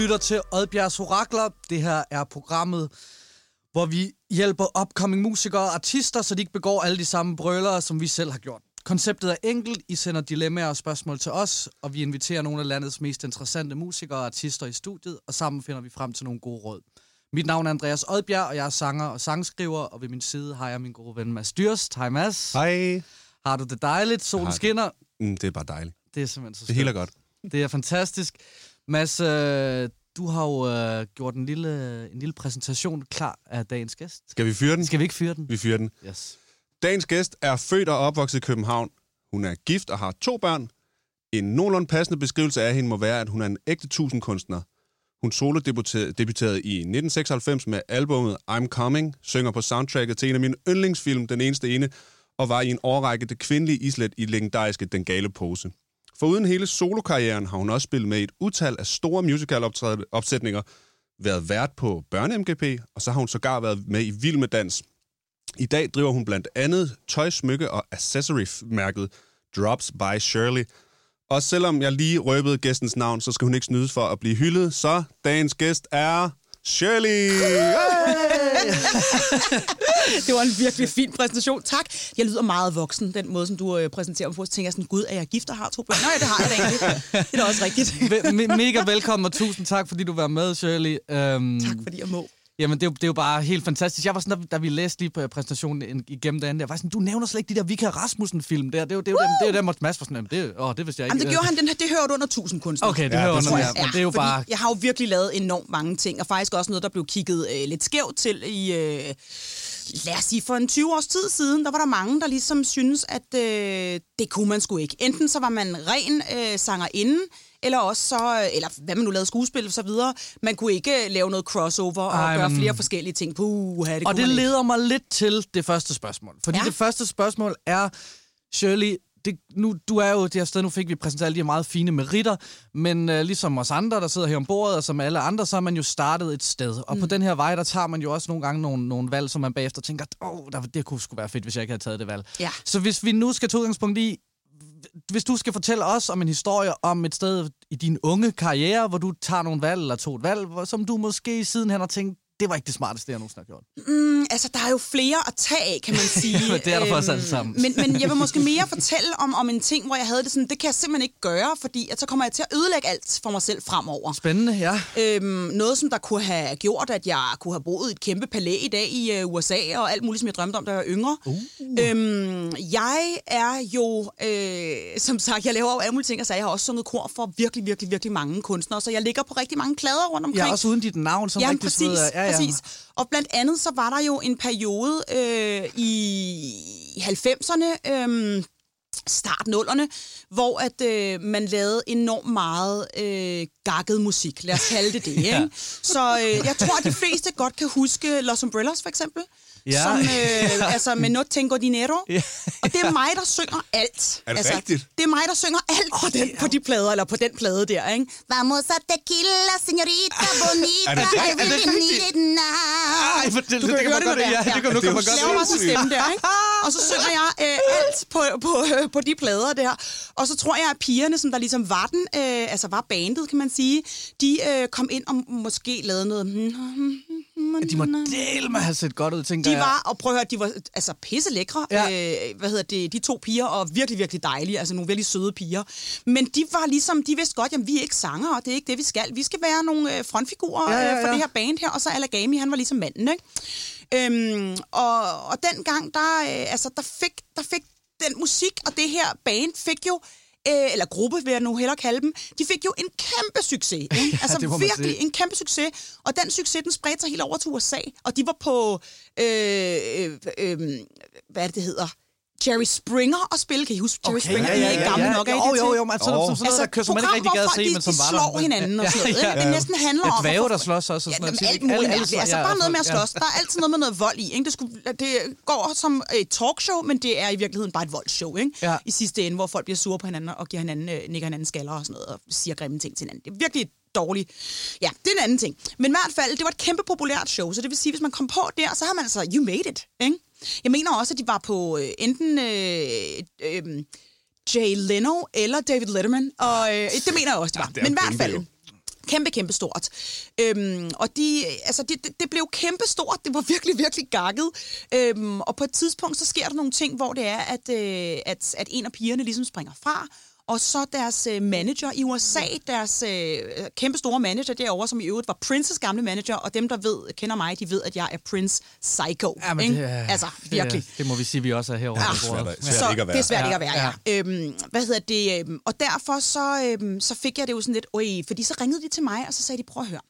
lytter til Oddbjergs Orakler. Det her er programmet, hvor vi hjælper upcoming musikere og artister, så de ikke begår alle de samme brølere, som vi selv har gjort. Konceptet er enkelt. I sender dilemmaer og spørgsmål til os, og vi inviterer nogle af landets mest interessante musikere og artister i studiet, og sammen finder vi frem til nogle gode råd. Mit navn er Andreas Oddbjerg, og jeg er sanger og sangskriver, og ved min side har jeg min gode ven Mads Dyrst. Hej Mads. Hej. Har du det dejligt? Solen skinner. Mm, det er bare dejligt. Det er simpelthen så Det hele er skønt. godt. Det er fantastisk. Mads, øh, du har jo øh, gjort en lille, en lille præsentation klar af dagens gæst. Skal vi fyre den? Skal vi ikke fyre den? Vi fyrer den. Yes. Dagens gæst er født og opvokset i København. Hun er gift og har to børn. En nogenlunde passende beskrivelse af hende må være, at hun er en ægte tusindkunstner. Hun solo debuterede i 1996 med albumet I'm Coming, synger på soundtracket til en af mine yndlingsfilm, Den Eneste Ene, og var i en årrække det kvindelige islet i legendariske Den Gale Pose. For uden hele solokarrieren har hun også spillet med i et utal af store musical-opsætninger, været vært på Børne-MGP, og så har hun sågar været med i Vild med Dans. I dag driver hun blandt andet tøj, smykke og accessory-mærket Drops by Shirley. Og selvom jeg lige røbede gæstens navn, så skal hun ikke snydes for at blive hyldet. Så dagens gæst er Shirley! Det var en virkelig fin præsentation. Tak. Jeg lyder meget voksen, den måde, som du øh, præsenterer mig på. Så tænker jeg sådan, gud, er jeg gift og har to børn? Nej, det har jeg da egentlig. Det er da også rigtigt. Me- me- mega velkommen, og tusind tak, fordi du var med, Shirley. Um, tak, fordi jeg må. Jamen, det er, jo, det er jo bare helt fantastisk. Jeg var sådan, da, vi læste lige på præsentationen en- igennem den, der var sådan, du nævner slet ikke de der Vika Rasmussen-film der. Det er jo, det er jo dem, det er dem, Mads var sådan, "Jamen, det, åh, det vidste jeg ikke. Jamen, det gjorde han, den her, det hører du under 1000 kunstner. Okay, det Ja, hører under der, men det er jo bare... Jeg har jo virkelig lavet enormt mange ting, og faktisk også noget, der blev kigget øh, lidt skævt til i... Øh, lad os sige, for en 20 års tid siden, der var der mange, der ligesom synes, at øh, det kunne man sgu ikke. Enten så var man ren øh, sangerinde, eller også så, eller hvad man nu lavede skuespil og så videre. Man kunne ikke øh, lave noget crossover og Ej, gøre flere forskellige ting. Puh, det Og det ikke. leder mig lidt til det første spørgsmål. Fordi ja. Det første spørgsmål er, Shirley, det, nu, du er jo det her sted, nu fik vi præsenteret alle de her meget fine meritter, men øh, ligesom os andre, der sidder her ombord, og som alle andre, så har man jo startet et sted. Og mm. på den her vej, der tager man jo også nogle gange nogle, nogle valg, som man bagefter tænker, åh, oh, det kunne sgu være fedt, hvis jeg ikke havde taget det valg. Ja. Så hvis vi nu skal tage udgangspunkt i, hvis du skal fortælle os om en historie om et sted i din unge karriere, hvor du tager nogle valg, eller tog et valg, som du måske sidenhen har tænkt, det var ikke det smarteste, jeg nogensinde har gjort. Mm, altså, der er jo flere at tage af, kan man sige. Øhm, Men det er der for os alle sammen. Men, men jeg vil måske mere fortælle om, om en ting, hvor jeg havde det sådan, det kan jeg simpelthen ikke gøre, fordi at så kommer jeg til at ødelægge alt for mig selv fremover. Spændende, ja. Øhm, noget, som der kunne have gjort, at jeg kunne have boet i et kæmpe palæ i dag i øh, USA, og alt muligt, som jeg drømte om, da jeg var yngre. Uh. Øhm, jeg er jo, øh, som sagt, jeg laver jo alle mulige ting, og så jeg har også sunget kor for virkelig, virkelig, virkelig mange kunstnere, så jeg ligger på rigtig mange plader rundt omkring. Ja, også uden dit navn, som Jamen, rigtig præcis, ja, ja. Præcis. Og blandt andet så var der jo en periode øh, i 90'erne, øh, start nullerne, hvor at øh, man lavede enormt meget øh, gakket musik. Lad os kalde det det, ikke? Så øh, jeg tror, at de fleste godt kan huske Los Umbrellas, for eksempel. Ja. Som, øh, altså med No Tengo Dinero. Ja. Og det er mig, der synger alt. Er det altså, rigtigt? Det er mig, der synger alt på, den, på de plader, eller på den plade der, ikke? Vamos a tequila, señorita bonita. Er det rigtigt? I Er det really rigtigt? need it now. Ej, for det, Du kan det, når det er. ja, det kan, nu kan man godt sådan en sindssygt. stemme der, ikke? Og så synger jeg øh, alt på, på, øh, på de plader der. Og så tror jeg, at pigerne, som der ligesom var den, øh, altså var bandet, kan man sige, de øh, kom ind og måske lavede noget... De må dele med at have set godt ud, tænker De jeg. var, og prøv at høre, de var altså pisse lækre, Ja. øh, hvad hedder det, de to piger, og virkelig, virkelig dejlige, altså nogle virkelig søde piger. Men de var ligesom, de vidste godt, jamen vi er ikke sanger, og det er ikke det, vi skal. Vi skal være nogle øh, frontfigurer Ja, ja, ja, ja. for det her band her, og så Alagami, han var ligesom manden, ikke? Øhm, og, og dengang, der, øh, altså, der, fik, der fik den musik, og det her band fik jo øh, eller gruppe vil jeg nu hellere kalde dem, de fik jo en kæmpe succes. Ikke? Altså må man virkelig sige. en kæmpe succes. Og den succes, den spredte sig helt over til USA. Og de var på, øh, øh, øh, hvad er det hedder? Jerry Springer og spille. Kan I huske Jerry Springer? I er ikke gamle nok, er I Jo, det jo, jo, men sådan, som sådan noget, der kører, som man ikke rigtig gad at se, men som var de der. slår hinanden og sådan noget. Ja, ikke? Det næsten handler er om... dvæve, at der slås også og sådan Ja, alt muligt alle Altså, ja, bare noget med at ja. slås. Der er altid noget med noget vold i. Ikke? Det, skulle, det går som et talkshow, men det er i virkeligheden bare et voldshow. Ikke? Ja. I sidste ende, hvor folk bliver sure på hinanden og giver hinanden, øh, nikker hinanden skaller og sådan noget, og siger grimme ting til hinanden. Det er virkelig dårligt. Ja, det er en anden ting. Men i hvert fald, det var et kæmpe populært show, så det vil sige, hvis man kom på der, så har man altså, you made it. Ikke? Jeg mener også, at de var på øh, enten øh, øh, Jay Leno eller David Letterman, og øh, det mener jeg også, de var. det er Men i hvert fald. Kæmpe, kæmpe stort. Øhm, og de, altså det, det, det blev kæmpe stort. Det var virkelig, virkelig gakket. Øhm, og på et tidspunkt, så sker der nogle ting, hvor det er, at, øh, at, at en af pigerne ligesom springer fra, og så deres øh, manager i USA, deres øh, kæmpe store manager derovre, som i øvrigt var Princes gamle manager, og dem, der ved, kender mig, de ved, at jeg er Prince Psycho. Ja, men ikke? det, er- altså, virkelig. Det, det må vi sige, vi også er herovre. Ja. ved bordet. Svært at- svært så ikke at være. det er svært ikke at Ja, være, ja. Øhm, hvad hedder det? Øhm, og derfor så, øhm, så fik jeg det jo sådan lidt, øj, fordi så ringede de til mig, og så sagde de, prøv at høre.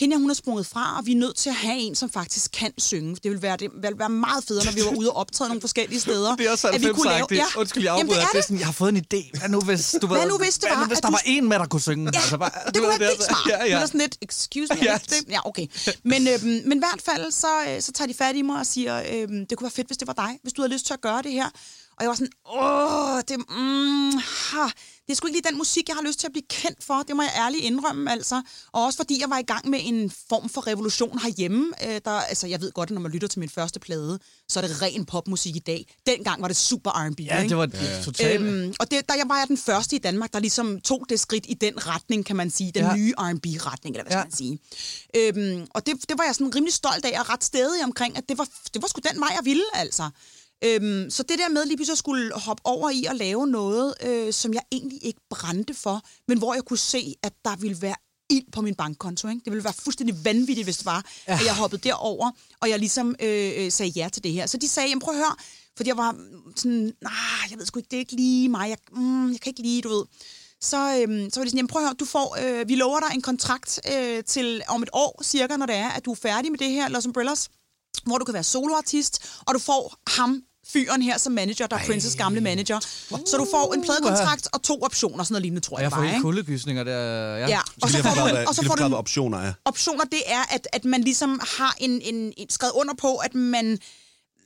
Hende hun er sprunget fra, og vi er nødt til at have en, som faktisk kan synge. Det ville være, det ville være meget federe, når vi var ude og optræde nogle forskellige steder. Det er også at vi kunne lave- 90 ja. Undskyld, jeg afbryder. det det er det. sådan, jeg har fået en idé. Hvad nu hvis, du Hvad nu, hvis det hvad var, nu, hvis der du- var en med, der kunne synge? Ja, altså, bare, det kunne være vildt smart. Ja, ja. Men sådan lidt, excuse me, Ja. ja. Det, ja, okay. Men, øhm, men i hvert fald, så, øh, så tager de fat i mig og siger, øhm, det kunne være fedt, hvis det var dig, hvis du havde lyst til at gøre det her. Og jeg var sådan, åh, det, mm, ha, det er sgu ikke lige den musik, jeg har lyst til at blive kendt for. Det må jeg ærligt indrømme, altså. Og også fordi jeg var i gang med en form for revolution herhjemme. Øh, der, altså, jeg ved godt, at når man lytter til min første plade, så er det ren popmusik i dag. Dengang var det super R&B. Ja, ikke? det var ja. totalt. Øhm, og det, der jeg var jeg den første i Danmark, der ligesom tog det skridt i den retning, kan man sige. Den Ja. nye R&B-retning, eller hvad Ja. skal man sige. Øhm, og det, det var jeg sådan rimelig stolt af, og ret stedig omkring, at det var, det var sgu den vej, jeg ville, altså. Øhm, så det der med lige pludselig skulle hoppe over i at lave noget, øh, som jeg egentlig ikke brændte for, men hvor jeg kunne se, at der ville være ild på min bankkonto. Ikke? Det ville være fuldstændig vanvittigt, hvis det var, ja. at jeg hoppede derover, og jeg ligesom øh, øh, sagde ja til det her. Så de sagde, jamen prøv at høre, fordi jeg var sådan, nej, jeg ved sgu ikke, det er ikke lige mig, jeg, mm, jeg kan ikke lide, du ved. Så, øhm, så var de sådan, jamen prøv at høre, du får, øh, vi lover dig en kontrakt øh, til om et år cirka, når det er, at du er færdig med det her, Los Umbrellas, hvor du kan være soloartist, og du får ham, fyren her som manager, der er Princes gamle manager. Så du får en pladekontrakt og to optioner, sådan noget lignende, tror jeg, jeg det får var, helt ikke? kuldegysninger der. Ja. Ja, Så og så lige får du, en- og så får du en, optioner er. optioner, det er, at, at man ligesom har en, en, en skrevet under på, at man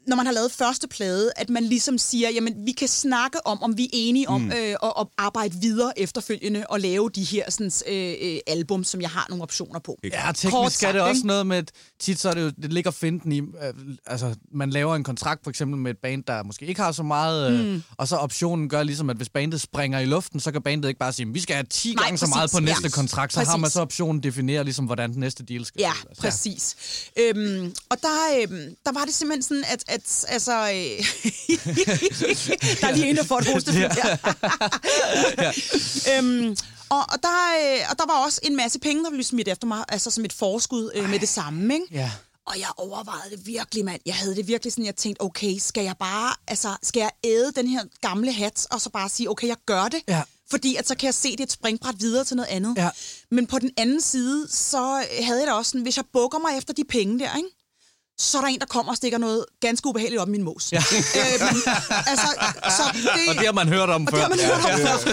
når man har lavet første plade, at man ligesom siger, jamen vi kan snakke om, om vi er enige om mm. øh, at, at arbejde videre efterfølgende og lave de her sådan, øh, øh, album, som jeg har nogle optioner på. Ja, Kort teknisk er sagt, det også ikke? noget med, at tit så er det jo, det ligger finten i, øh, altså man laver en kontrakt for eksempel med et band, der måske ikke har så meget, øh, Mm. og så optionen gør ligesom, at hvis bandet springer i luften, så kan bandet ikke bare sige, vi skal have 10 Nej, gange så meget præcis. på næste Ja. kontrakt, så har man Præcis. så optionen definerer ligesom, hvordan den næste deal skal Ja. Altså, præcis. Øhm, og der, øhm, der var det simpelthen sådan, at, at altså... Øh, der er lige en, der får et hostefuld her. øhm, og, og, der, øh, og der var også en masse penge, der blev smidt efter mig, altså som et forskud øh, med det samme, ikke? Ja. Og jeg overvejede det virkelig, mand. Jeg havde det virkelig sådan, jeg tænkte, okay, skal jeg bare, altså, skal jeg æde den her gamle hat, og så bare sige, okay, jeg gør det? Ja. Fordi at så kan jeg se, det er et springbræt videre til noget andet. Ja. Men på den anden side, så havde jeg da også sådan, hvis jeg bukker mig efter de penge der, ikke? Så er der en, der kommer og stikker noget ganske ubehageligt op i min mos. Ja. Øhm, altså, så det, Og det har man hørt om og før. det har man hørt om før.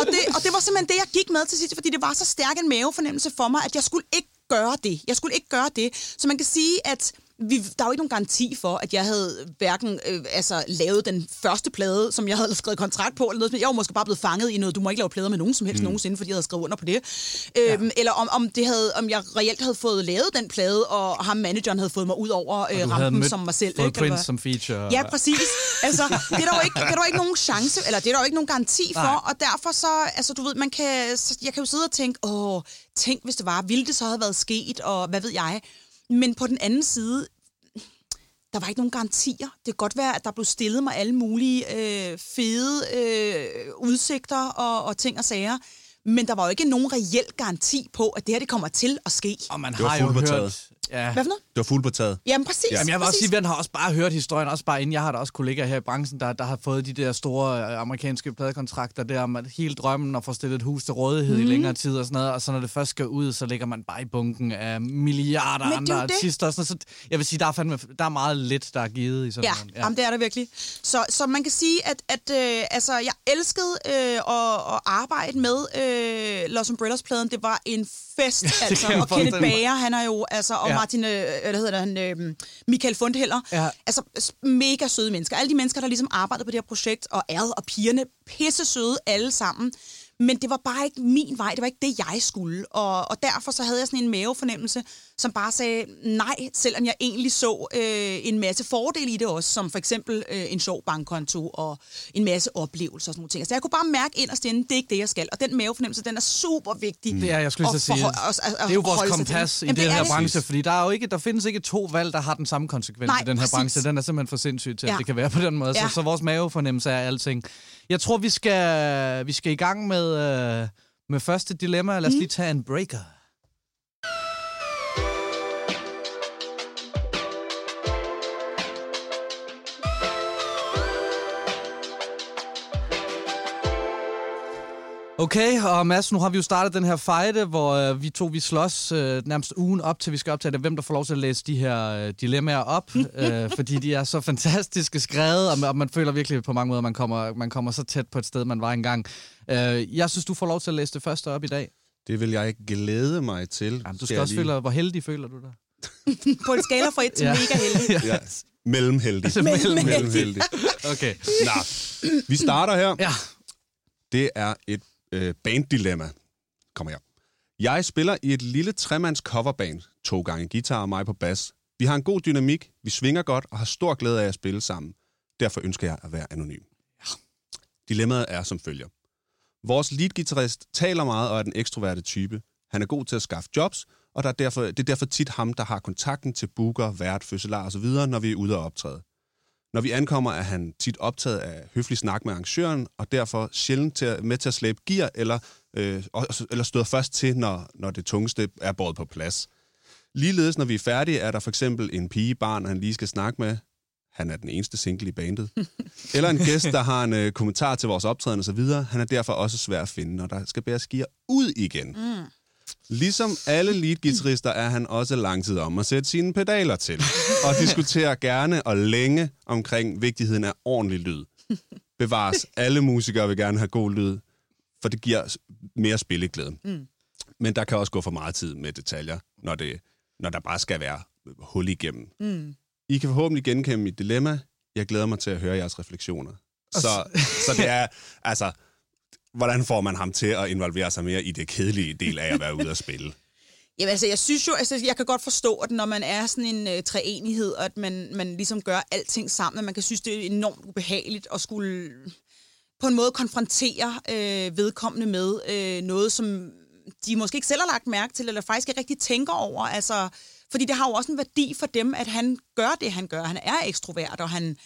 Og det, og det var simpelthen det, jeg gik med til sidst, fordi det var så stærk en mavefornemmelse for mig, at jeg skulle ikke gøre det. Jeg skulle ikke gøre det. Så man kan sige, at vi, der er jo ikke nogen garanti for, at jeg havde hverken øh, altså, lavet den første plade, som jeg havde skrevet kontrakt på, eller noget. Jeg var måske bare blevet fanget i noget, du må ikke lave plader med nogen som helst mm. nogensinde, fordi jeg havde skrevet under på det. Øhm, Eller om, om, det havde, om jeg reelt havde fået lavet den plade, og ham manageren havde fået mig ud over øh, rampen mødt- som mig selv. Fået ikke, Prince som feature. Ja, præcis. Altså, det er der jo ikke, det er der ikke nogen chance, eller det er der jo ikke nogen garanti for, Nej. og derfor så, altså du ved, man kan, jeg kan jo sidde og tænke, åh, tænk hvis det var, ville det så have været sket, og hvad ved jeg. Men på den anden side, der var ikke nogen garantier. Det kan godt være, at der blev stillet mig alle mulige øh, fede øh, udsigter og, og ting og sager, men der var jo ikke nogen reel garanti på, at det her det kommer til at ske. Og man har jo hørt... Ja. Hvad for noget? Det var fuld på taget. Jamen præcis. Ja. Jamen, jeg vil også præcis. sige, at har også bare hørt historien, også bare inden. Jeg har da også kollegaer her i branchen, der, der har fået de der store øh, amerikanske pladekontrakter der, om at hele drømmen at få stillet et hus til rådighed mm. i længere tid og sådan noget, og så når det først skal ud, så ligger man bare i bunken af milliarder Men andre artister. og Sådan, så jeg vil sige, der er, fandme, der er meget lidt, der er givet i sådan Ja, nogle. ja. Jamen, det er der virkelig. Så, så man kan sige, at, at øh, altså, jeg elskede øh, at, at arbejde med øh, Los Umbrellas-pladen. Det var en fest, altså. kan jeg Og Kenneth. Bager, han er jo, altså, og Ja. ja. Martin, øh, hvad hedder han, øh, Michael Fundheller. Ja. Altså, mega søde mennesker. Alle de mennesker, der ligesom arbejdede på det her projekt, og er og pigerne, pisse søde alle sammen. Men det var bare ikke min vej, det var ikke det, jeg skulle. Og, og derfor så havde jeg sådan en mavefornemmelse, som bare sagde nej, selvom jeg egentlig så øh, en masse fordele i det også, som for eksempel øh, en sjov bankkonto og en masse oplevelser og sådan nogle ting. Så jeg kunne bare mærke inderst inde, det er ikke det, jeg skal. Og den mavefornemmelse, den er super vigtig. Det er, jeg skulle så sige. at- at- at det er jo vores kompas i Jamen, den er her det. branche, fordi der, er jo ikke, der findes ikke to valg, der har den samme konsekvens Nej, i den her præcis. branche. Den er simpelthen for sindssyg til, at Ja. det kan være på den måde. Ja. Så, så vores mavefornemmelse er alting. Jeg tror, vi skal, vi skal i gang med, øh, med første dilemma. Lad os lige tage en breaker. Okay, og Mads, nu har vi jo startet den her fejde, hvor øh, vi to vi slås øh, nærmest ugen op til, vi skal optage det, hvem der får lov til at læse de her øh, dilemmaer op, øh, fordi de er så fantastiske skrevet, og man, og man føler virkelig på mange måder, man kommer, man kommer så tæt på et sted, man var engang. Øh, jeg synes, du får lov til at læse det første op i dag. Det vil jeg glæde mig til. Jamen, du skal også føle, hvor heldig føler du dig? På en skala fra 1 til Ja. mega heldig. Ja, mellemheldig. Altså, mellem- mellemheldig. Okay. Nå, vi starter her. Ja. Det er et øh, banddilemma. Kommer her. Jeg spiller i et lille tremands coverband. To gange guitar og mig på bas. Vi har en god dynamik, vi svinger godt og har stor glæde af at spille sammen. Derfor ønsker jeg at være anonym. Ja. Dilemmaet er som følger. Vores leadgitarrist taler meget og er den ekstroverte type. Han er god til at skaffe jobs, og der er derfor, det er derfor tit ham, der har kontakten til booker, vært, fødselar osv., når vi er ude og optræde. Når vi ankommer, er han tit optaget af høflig snak med arrangøren, og derfor sjældent til, at- med til at slæbe gear, eller, øh, eller støder først til, når, når det tungeste er båret på plads. Ligeledes, når vi er færdige, er der for eksempel en pige, barn, han lige skal snakke med. Han er den eneste single i bandet. Eller en gæst, der har en øh, kommentar til vores optræden osv. Han er derfor også svær at finde, når der skal bæres gear ud igen. Mm. Ligesom alle leadguitarister er han også langtid om at sætte sine pedaler til, og diskuterer gerne og længe omkring vigtigheden af ordentlig lyd. Bevares, alle musikere vil gerne have god lyd, for det giver mere spilleglæde. Mm. Men der kan også gå for meget tid med detaljer, når, det, når der bare skal være hul igennem. Mm. I kan forhåbentlig genkende mit dilemma. Jeg glæder mig til at høre jeres refleksioner. Så, så det er, altså, hvordan får man ham til at involvere sig mere i det kedelige del af at være ude og spille? Jamen, altså, jeg synes jo, altså, jeg kan godt forstå, at når man er sådan en øh, treenighed, og at man, man ligesom gør alting sammen, at man kan synes, det er enormt ubehageligt at skulle på en måde konfrontere øh, vedkommende med øh, noget, som de måske ikke selv har lagt mærke til, eller faktisk ikke rigtig tænker over. Altså, fordi det har jo også en værdi for dem, at han gør det, han gør. Han er ekstrovert, og han øh,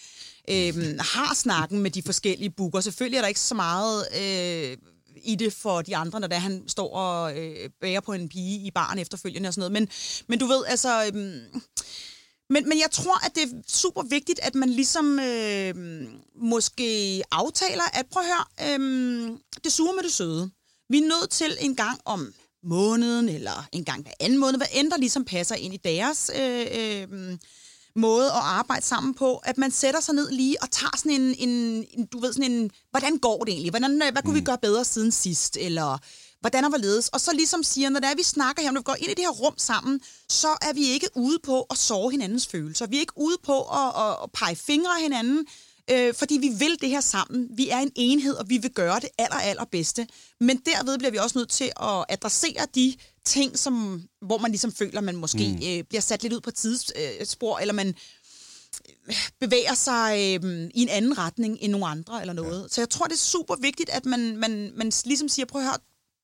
Øhm, har snakken med de forskellige booker. Selvfølgelig er der ikke så meget øh, i det for de andre, når det er, han står og øh, bærer på en pige i baren efterfølgende og sådan noget. Men, men du ved, altså... Øh, men, men jeg tror, at det er super vigtigt, at man ligesom øh, måske aftaler, at prøv at høre, øh, det sure med det søde. Vi er nødt til en gang om måneden, eller en gang hver anden måned, hvad end der ligesom passer ind i deres øh, øh, måde at arbejde sammen på, at man sætter sig ned lige og tager sådan en, en, en du ved, sådan en, hvordan går det egentlig? Hvordan, hvad kunne vi gøre bedre siden sidst? Eller hvordan og hvorledes? Og så ligesom siger, når det er, vi snakker her, når vi går ind i det her rum sammen, så er vi ikke ude på at sove hinandens følelser. Vi er ikke ude på at, at, at pege fingre af hinanden, øh, fordi vi vil det her sammen. Vi er en enhed, og vi vil gøre det aller, aller bedste. Men derved bliver vi også nødt til at adressere de ting, som, hvor man ligesom føler, man måske mm. øh, bliver sat lidt ud på tidsspor, eller man bevæger sig øh, i en anden retning end nogle andre eller noget. Ja. Så jeg tror, det er super vigtigt, at man, man, man ligesom siger, prøv at høre,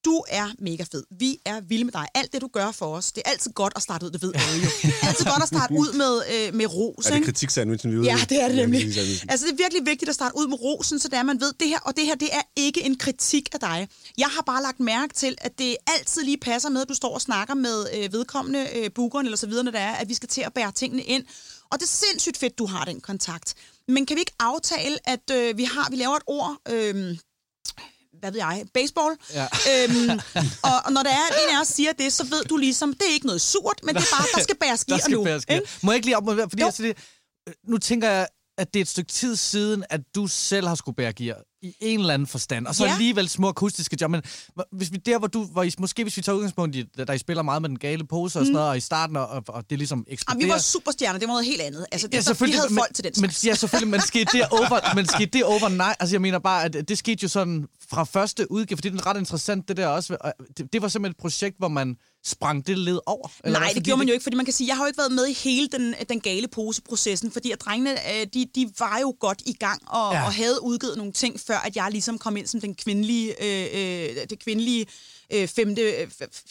du er mega fed. Vi er vilde med dig. Alt det, du gør for os, det er altid godt at starte ud, det ved alle jo. Det er altid godt at starte ud med, øh, med ros, Er det kritiksandwichen, vi er Ja, det er det nemlig. Altså, det er virkelig vigtigt at starte ud med rosen, så det er, man ved det her, og det her, det er ikke en kritik af dig. Jeg har bare lagt mærke til, at det altid lige passer med, at du står og snakker med øh, vedkommende øh, bookeren eller så videre, når det er, at vi skal til at bære tingene ind. Og det er sindssygt fedt, du har den kontakt. Men kan vi ikke aftale, at øh, vi har, vi laver et ord, øh, hvad ved jeg, baseball. Ja. Øhm, og, og når der er en af os siger det, så ved du ligesom, det er ikke noget surt, men det er bare, der skal bæres gear skal nu. bæres? Må jeg ikke lige op, fordi Jo. det, øh, nu tænker jeg, at det er et stykke tid siden, at du selv har skulle bære gear i en eller anden forstand. Og så Ja. alligevel små akustiske job. Men hvis vi der, hvor du, hvor I, måske hvis vi tager udgangspunkt i, da I spiller meget med den gale pose og sådan noget, og i starten, og, og det ligesom Jamen, eksploderer. vi var superstjerner, det var noget helt andet. Altså, det, ja, vi selvfølgelig, havde men, folk til den men, slags. ja, selvfølgelig, men skete det over, men skete det overnight? Altså, jeg mener bare, at det skete jo sådan fra første udgave, fordi det er ret interessant, det der også. og Det, det var simpelthen et projekt, hvor man sprang det led over. eller Nej, hvad? det gjorde man jo ikke, fordi man kan sige, jeg har jo ikke været med i hele den, den gale poseprocessen, fordi at drengene, øh, de, de var jo godt i gang og, Ja. og havde udgivet nogle ting, før at jeg ligesom kom ind som den kvindelige, øh, øh, det kvindelige øh, femte, øh,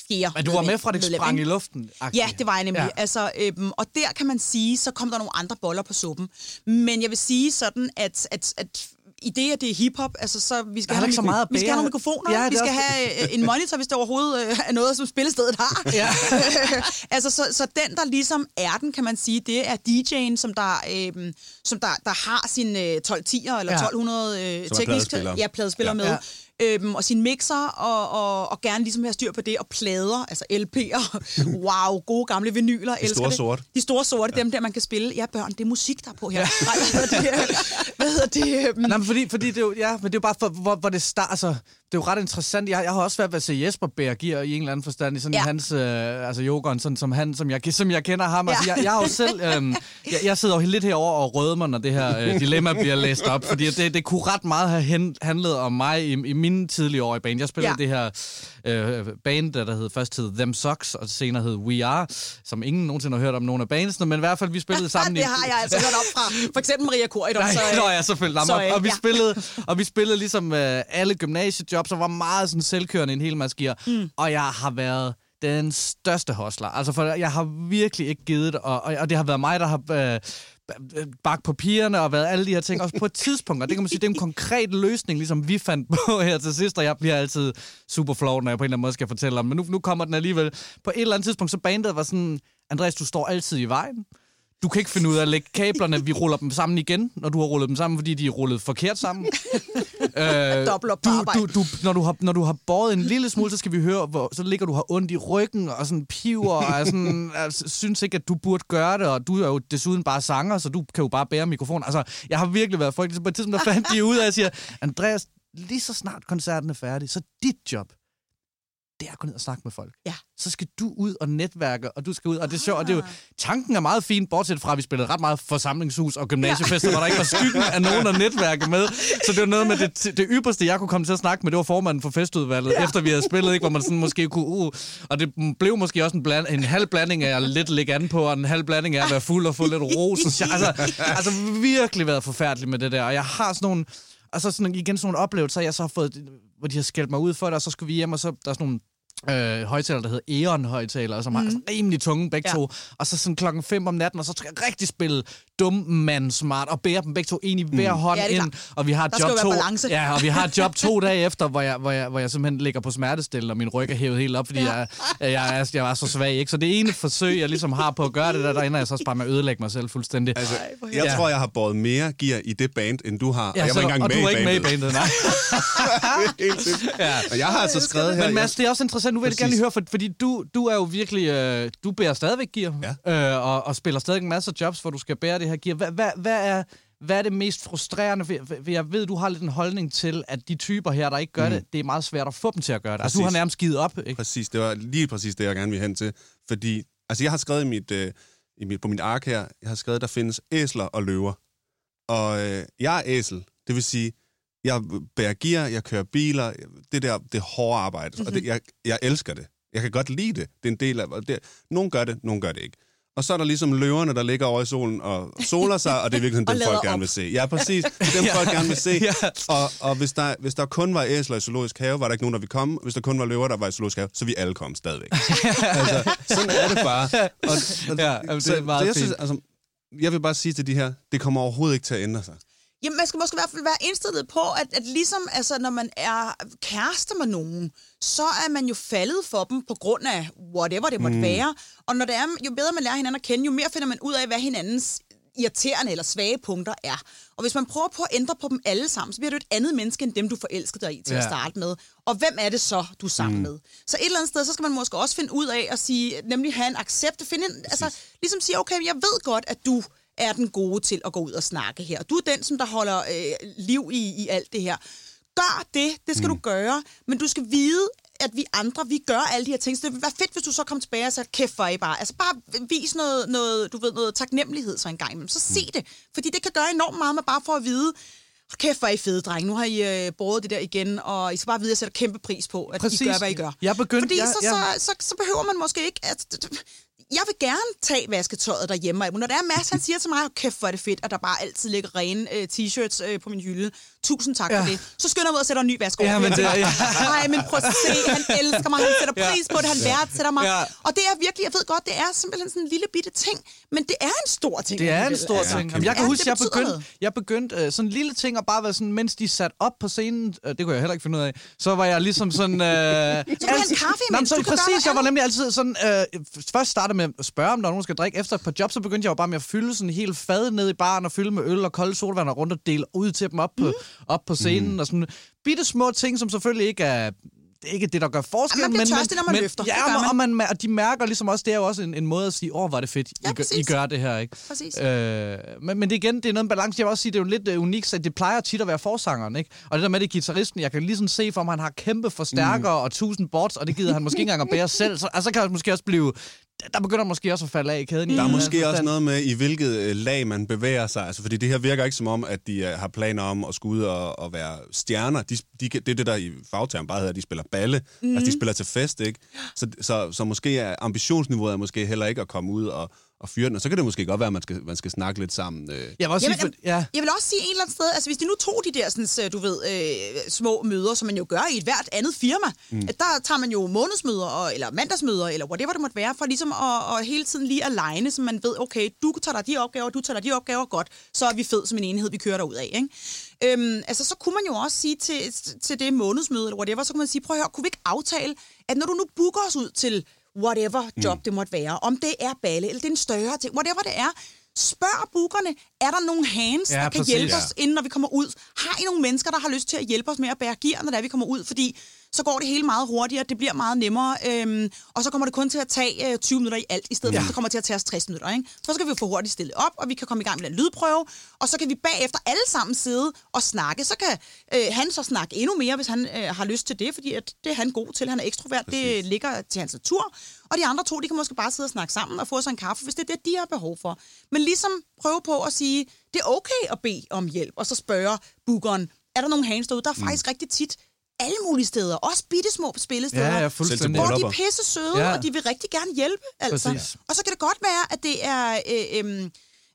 fjerde Men du var med fra det sprang i luften. Ja, det var jeg nemlig. Ja. Altså, øhm, og der kan man sige, så kom der nogle andre boller på suppen. Men jeg vil sige sådan, at, at, at i det, at det er hiphop, altså så vi skal, have, ikke så meget vi skal have nogle mikrofoner, Ja, vi skal også- have øh, en monitor, hvis det overhovedet øh, er noget, som spillestedet har. Ja. altså, så, så den, der ligesom er den, kan man sige, det er DJ'en, som der, øhm, som der, der har sin øh, 1210'er eller Ja. 1200 øh, Som teknisk pladespiller. ja, pladespiller Ja. med. Ja. Øhm, og sin mixer, og, og, og gerne ligesom have styr på det, og plader, altså LP'er. Wow, gode gamle vinyler. De store sorte. De store sorte, ja. dem der, man kan spille. Ja, børn, det er musik, der er på her. Nej, hvad hedder det? Hvad hedder det? øhm, Nej, men fordi, fordi det er jo, ja, men det er jo bare, for, hvor, hvor det starter, altså, det er jo ret interessant. Jeg, jeg har også været ved at se Jesper bære gear i en eller anden forstand, i sådan ja. Ja. hans, øh, altså yogaen, sådan som han, som jeg, som jeg kender ham. Ja. Altså, Ja. jeg, jeg har jo selv, øh, jeg, jeg sidder jo lidt herover og røder mig, når det her øh, dilemma bliver læst op, fordi det, det kunne ret meget have hen, handlet om mig i, i mine tidlige år i band. Jeg spillede ja. Det her øh, band, der, hed, først hed Them Socks, og senere hed We Are, som ingen nogensinde har hørt om nogen af bandsene, men i hvert fald, vi spillede sammen det har jeg altså hørt op fra. For eksempel Maria Koridon. Nej, så, så, nå ja, selvfølgelig. Så, og, og, vi ja. spillede, og vi spillede ligesom øh, alle gymnasiejobs, og var meget sådan selvkørende en hel masse gear. Mm. Og jeg har været den største hostler. Altså, for jeg har virkelig ikke givet det, og, og, og det har været mig, der har... Øh, bagt papirerne og været alle de her ting, også på et tidspunkt, og det kan man sige, det er en konkret løsning, ligesom vi fandt på her til sidst, og jeg bliver altid super flov, når jeg på en eller anden måde skal fortælle om, men nu, nu kommer den alligevel. På et eller andet tidspunkt, så bandet var sådan, Andreas, du står altid i vejen, du kan ikke finde ud af at lægge kablerne. Vi ruller dem sammen igen, når du har rullet dem sammen, fordi de er rullet forkert sammen. øh, Dobbelt op på du, arbejde. du, du, når, du har, når du har båret en lille smule, så skal vi høre, hvor, så ligger du har ondt i ryggen, og sådan piver, og sådan, altså, synes ikke, at du burde gøre det, og du er jo desuden bare sanger, så du kan jo bare bære mikrofonen. Altså, jeg har virkelig været frygtelig. Så på et tidspunkt, der fandt de ud af, at jeg siger, Andreas, lige så snart koncerten er færdig, så dit job, det er at gå ned og snakke med folk. Ja. Så skal du ud og netværke, og du skal ud, og det er sjovt, og det er jo, tanken er meget fin, bortset fra, at vi spillede ret meget forsamlingshus og gymnasiefester, ja. hvor der ikke var skyggen af nogen at netværke med. Så det var noget med det, det ypperste, jeg kunne komme til at snakke med, det var formanden for festudvalget, ja. efter vi havde spillet, ikke, hvor man sådan måske kunne, uh, og det blev måske også en, bland, en halv blanding af at lidt ligge an på, og en halv blanding af at være fuld og få lidt ros. altså, altså virkelig været forfærdelig med det der, og jeg har sådan nogle, altså sådan, igen sådan nogle oplevelser, jeg så har fået, hvor de har skældt mig ud for det, og så skulle vi hjem, og så der er sådan nogle øh, højtaler, der hedder Eon-højtaler, som mm. er altså rimelig tunge begge Ja. to. Og så sådan klokken 5 om natten, og så skal jeg rigtig spille dum mand smart, og bære dem begge to ind i hver hånd Ja, ind. Og vi har Der job to, ja, og vi har job to dage efter, hvor jeg, hvor, jeg, hvor jeg simpelthen ligger på smertestille, og min ryg er hævet helt op, fordi ja. jeg, jeg, er, jeg var så svag. Ikke? Så det ene forsøg, jeg ligesom har på at gøre det der, der ender jeg så også bare med at ødelægge mig selv fuldstændig. Altså, jeg Ja. tror, jeg har båret mere gear i det band, end du har. ja, og jeg var så- ikke engang og med du var i ikke med i bandet. nej. Ja. Og jeg har altså skrevet her... Men Mads, det er også interessant, nu vil jeg gerne lige høre, for, fordi du, du er jo virkelig, øh, du bærer stadigvæk gear, Ja. øh, og, og spiller stadig en masse jobs, hvor du skal bære det her gear. Hvad, hvad, hvad, er, hvad er det mest frustrerende? For, jeg ved, du har lidt en holdning til, at de typer her, der ikke gør mm. det, det er meget svært at få dem til at gøre det. Altså, du har Præcis. nærmest givet op, ikke? Præcis, det var lige præcis det, jeg gerne ville hen til. Fordi, altså jeg har skrevet i mit, øh, i mit, på mit ark her, jeg har skrevet, der findes æsler og løver. Og øh, jeg er æsel, det vil sige, jeg bærer gear, jeg kører biler, det der, det hårde arbejde, mm-hmm. og det, jeg, jeg elsker det. Jeg kan godt lide det. Det er en del af det. Nogen gør det, nogen gør det ikke. Og så er der ligesom løverne, der ligger over i solen og soler sig, og det er virkelig dem, folk gerne op. vil se. Ja, præcis. Dem, folk gerne vil se. Ja. Og, og hvis, der, hvis der kun var æsler i zoologisk have, var der ikke nogen, der ville komme. Hvis der kun var løver, der var i zoologisk have, så vi alle kom stadigvæk. altså, sådan er det bare. Og, og, Ja, jamen, det så, er meget så jeg, synes, altså, jeg vil bare sige til de her, det kommer overhovedet ikke til at ændre sig. Jamen, man skal måske i hvert fald være indstillet på, at, at ligesom altså, når man er kærester med nogen, så er man jo faldet for dem på grund af whatever det måtte mm. være. Og når det er, jo bedre man lærer hinanden at kende, jo mere finder man ud af, hvad hinandens irriterende eller svage punkter er. Og hvis man prøver på at ændre på dem alle sammen, så bliver du et andet menneske end dem, du forelskede dig i til ja. At starte med. Og hvem er det så, du er sammen mm. med? Så et eller andet sted, så skal man måske også finde ud af at sige, nemlig have en accept, finde en, altså ligesom sige, okay, jeg ved godt, at du er den gode til at gå ud og snakke her. Du er den, som der holder øh, liv i, i alt det her. Gør det, det skal mm. du gøre, men du skal vide, at vi andre, vi gør alle de her ting. Så det ville være fedt, hvis du så kom tilbage og sagde, kæft for I bare. Altså bare vis noget, noget, du ved, noget taknemmelighed så en gang imellem. Så se det. Fordi det kan gøre enormt meget med bare for at vide, "Hold kæft, hvor er I fede, drenge. Nu har I øh, båret det der igen, og I skal bare vide, at jeg sætter kæmpe pris på, at Præcis. I gør, hvad I gør. Jeg begyndte- Fordi jeg- så, jeg- så, så, så behøver man måske ikke... At, jeg vil gerne tage vasketøjet derhjemme. og Når der er masser, han siger til mig, kæft, hvor er det fedt, at der bare altid ligger rene øh, t-shirts øh, på min hylde. Tusind tak Ja. for det. Så skynder jeg mig ud og sætter en ny vask over. Ja, men det ja. Ej, men prøv at se, han elsker mig, han sætter Ja. pris på det, han værdsætter mig. Ja. Og det er virkelig, jeg ved godt, det er simpelthen sådan en lille bitte ting, men det er en stor ting. Det er en stor altså. ting. Jamen, jeg kan Ja, huske, jeg begyndte, jeg begyndte øh, sådan en lille ting at bare være sådan, mens de satte op på scenen, øh, det kunne jeg heller ikke finde ud af, så var jeg ligesom sådan... Øh, så du have en kaffe imens, så, du kan gøre Præcis, jeg var nemlig altid sådan... Øh, først startede med at spørge, om der var nogen, der skal drikke. Efter et par jobs, så begyndte jeg jo bare med at fylde sådan en hel fad ned i baren og fylde med øl og kolde sodavand og rundt og dele ud til dem op på, Mm. op på scenen. Og sådan bitte små ting, som selvfølgelig ikke er det er ikke det, der gør forskel. Man men, tørstig, når man men, løfter. Ja, man. og, man, og de mærker ligesom også, det er jo også en, en måde at sige, åh, oh, hvor er det fedt, I, Ja, gør, I gør det her, ikke? Præcis. Øh, men, men det igen, det er noget med balance. Jeg vil også sige, det er jo lidt uh, unikt, så det plejer tit at være forsangeren, ikke? Og det der med det guitaristen, jeg kan lige sådan se for mig, han har kæmpe forstærkere mm. og tusind boards, og det gider han måske ikke engang at bære selv. Så altså, kan det måske også blive... Der begynder måske også at falde af i kæden. i Der er måske også noget med, i hvilket øh, lag man bevæger sig. Altså, fordi det her virker ikke som om, at de øh, har planer om at skulle ud og, og være stjerner. De, de, det er det, der i fagterm bare hedder, at de spiller balle. Mm. Altså, de spiller til fest, ikke? Så, så, så måske er ambitionsniveauet er måske heller ikke at komme ud og, og fyre den. Og så kan det måske godt være, at man skal, man skal snakke lidt sammen. Øh. Jeg vil også Jamen, sige, for, ja. Jeg vil også sige en eller anden sted, altså hvis de nu tog de der, sådan, så, du ved, øh, små møder, som man jo gør i et hvert andet firma, mm. at der tager man jo månedsmøder, og, eller mandagsmøder, eller whatever det måtte være, for ligesom at, at hele tiden lige aligne, så man ved, okay, du tager dig de opgaver, du tager dig de opgaver, godt, så er vi fed som en enhed, vi kører derud af, ikke? Øhm, altså, så kunne man jo også sige til, til det månedsmøde, eller whatever, så kunne man sige, prøv at høre, kunne vi ikke aftale, at når du nu booker os ud til whatever job mm. det måtte være, om det er balle, eller det er en større ting, whatever det er, spørg bookerne, er der nogle hands, Ja, der kan præcis. hjælpe Ja. os, inden når vi kommer ud? Har I nogle mennesker, der har lyst til at hjælpe os med at bære gear, når det er, vi kommer ud? Fordi så går det hele meget hurtigere, det bliver meget nemmere, øhm, og så kommer det kun til at tage øh, 20 minutter i alt, i stedet ja. for, at det kommer til at tage os 60 minutter. Ikke? Så skal vi jo få hurtigt stillet op, og vi kan komme i gang med en lydprøve, og så kan vi bagefter alle sammen sidde og snakke. Så kan øh, han så snakke endnu mere, hvis han øh, har lyst til det, fordi at det er han god til. Han er ekstrovert, Præcis. det ligger til hans natur. Og de andre to, de kan måske bare sidde og snakke sammen og få sig en kaffe, hvis det er det, de har behov for. Men ligesom prøve på at sige, det er okay at bede om hjælp, og så spørge bookeren, er der nogle hands derude? Der er faktisk rigtig tit alle mulige steder, også bitte små spillesteder, Ja, ja, fuldstændig. hvor de er pisse søde, Ja. og de vil rigtig gerne hjælpe. Altså. Præcis. Og så kan det godt være, at det er øh, øh,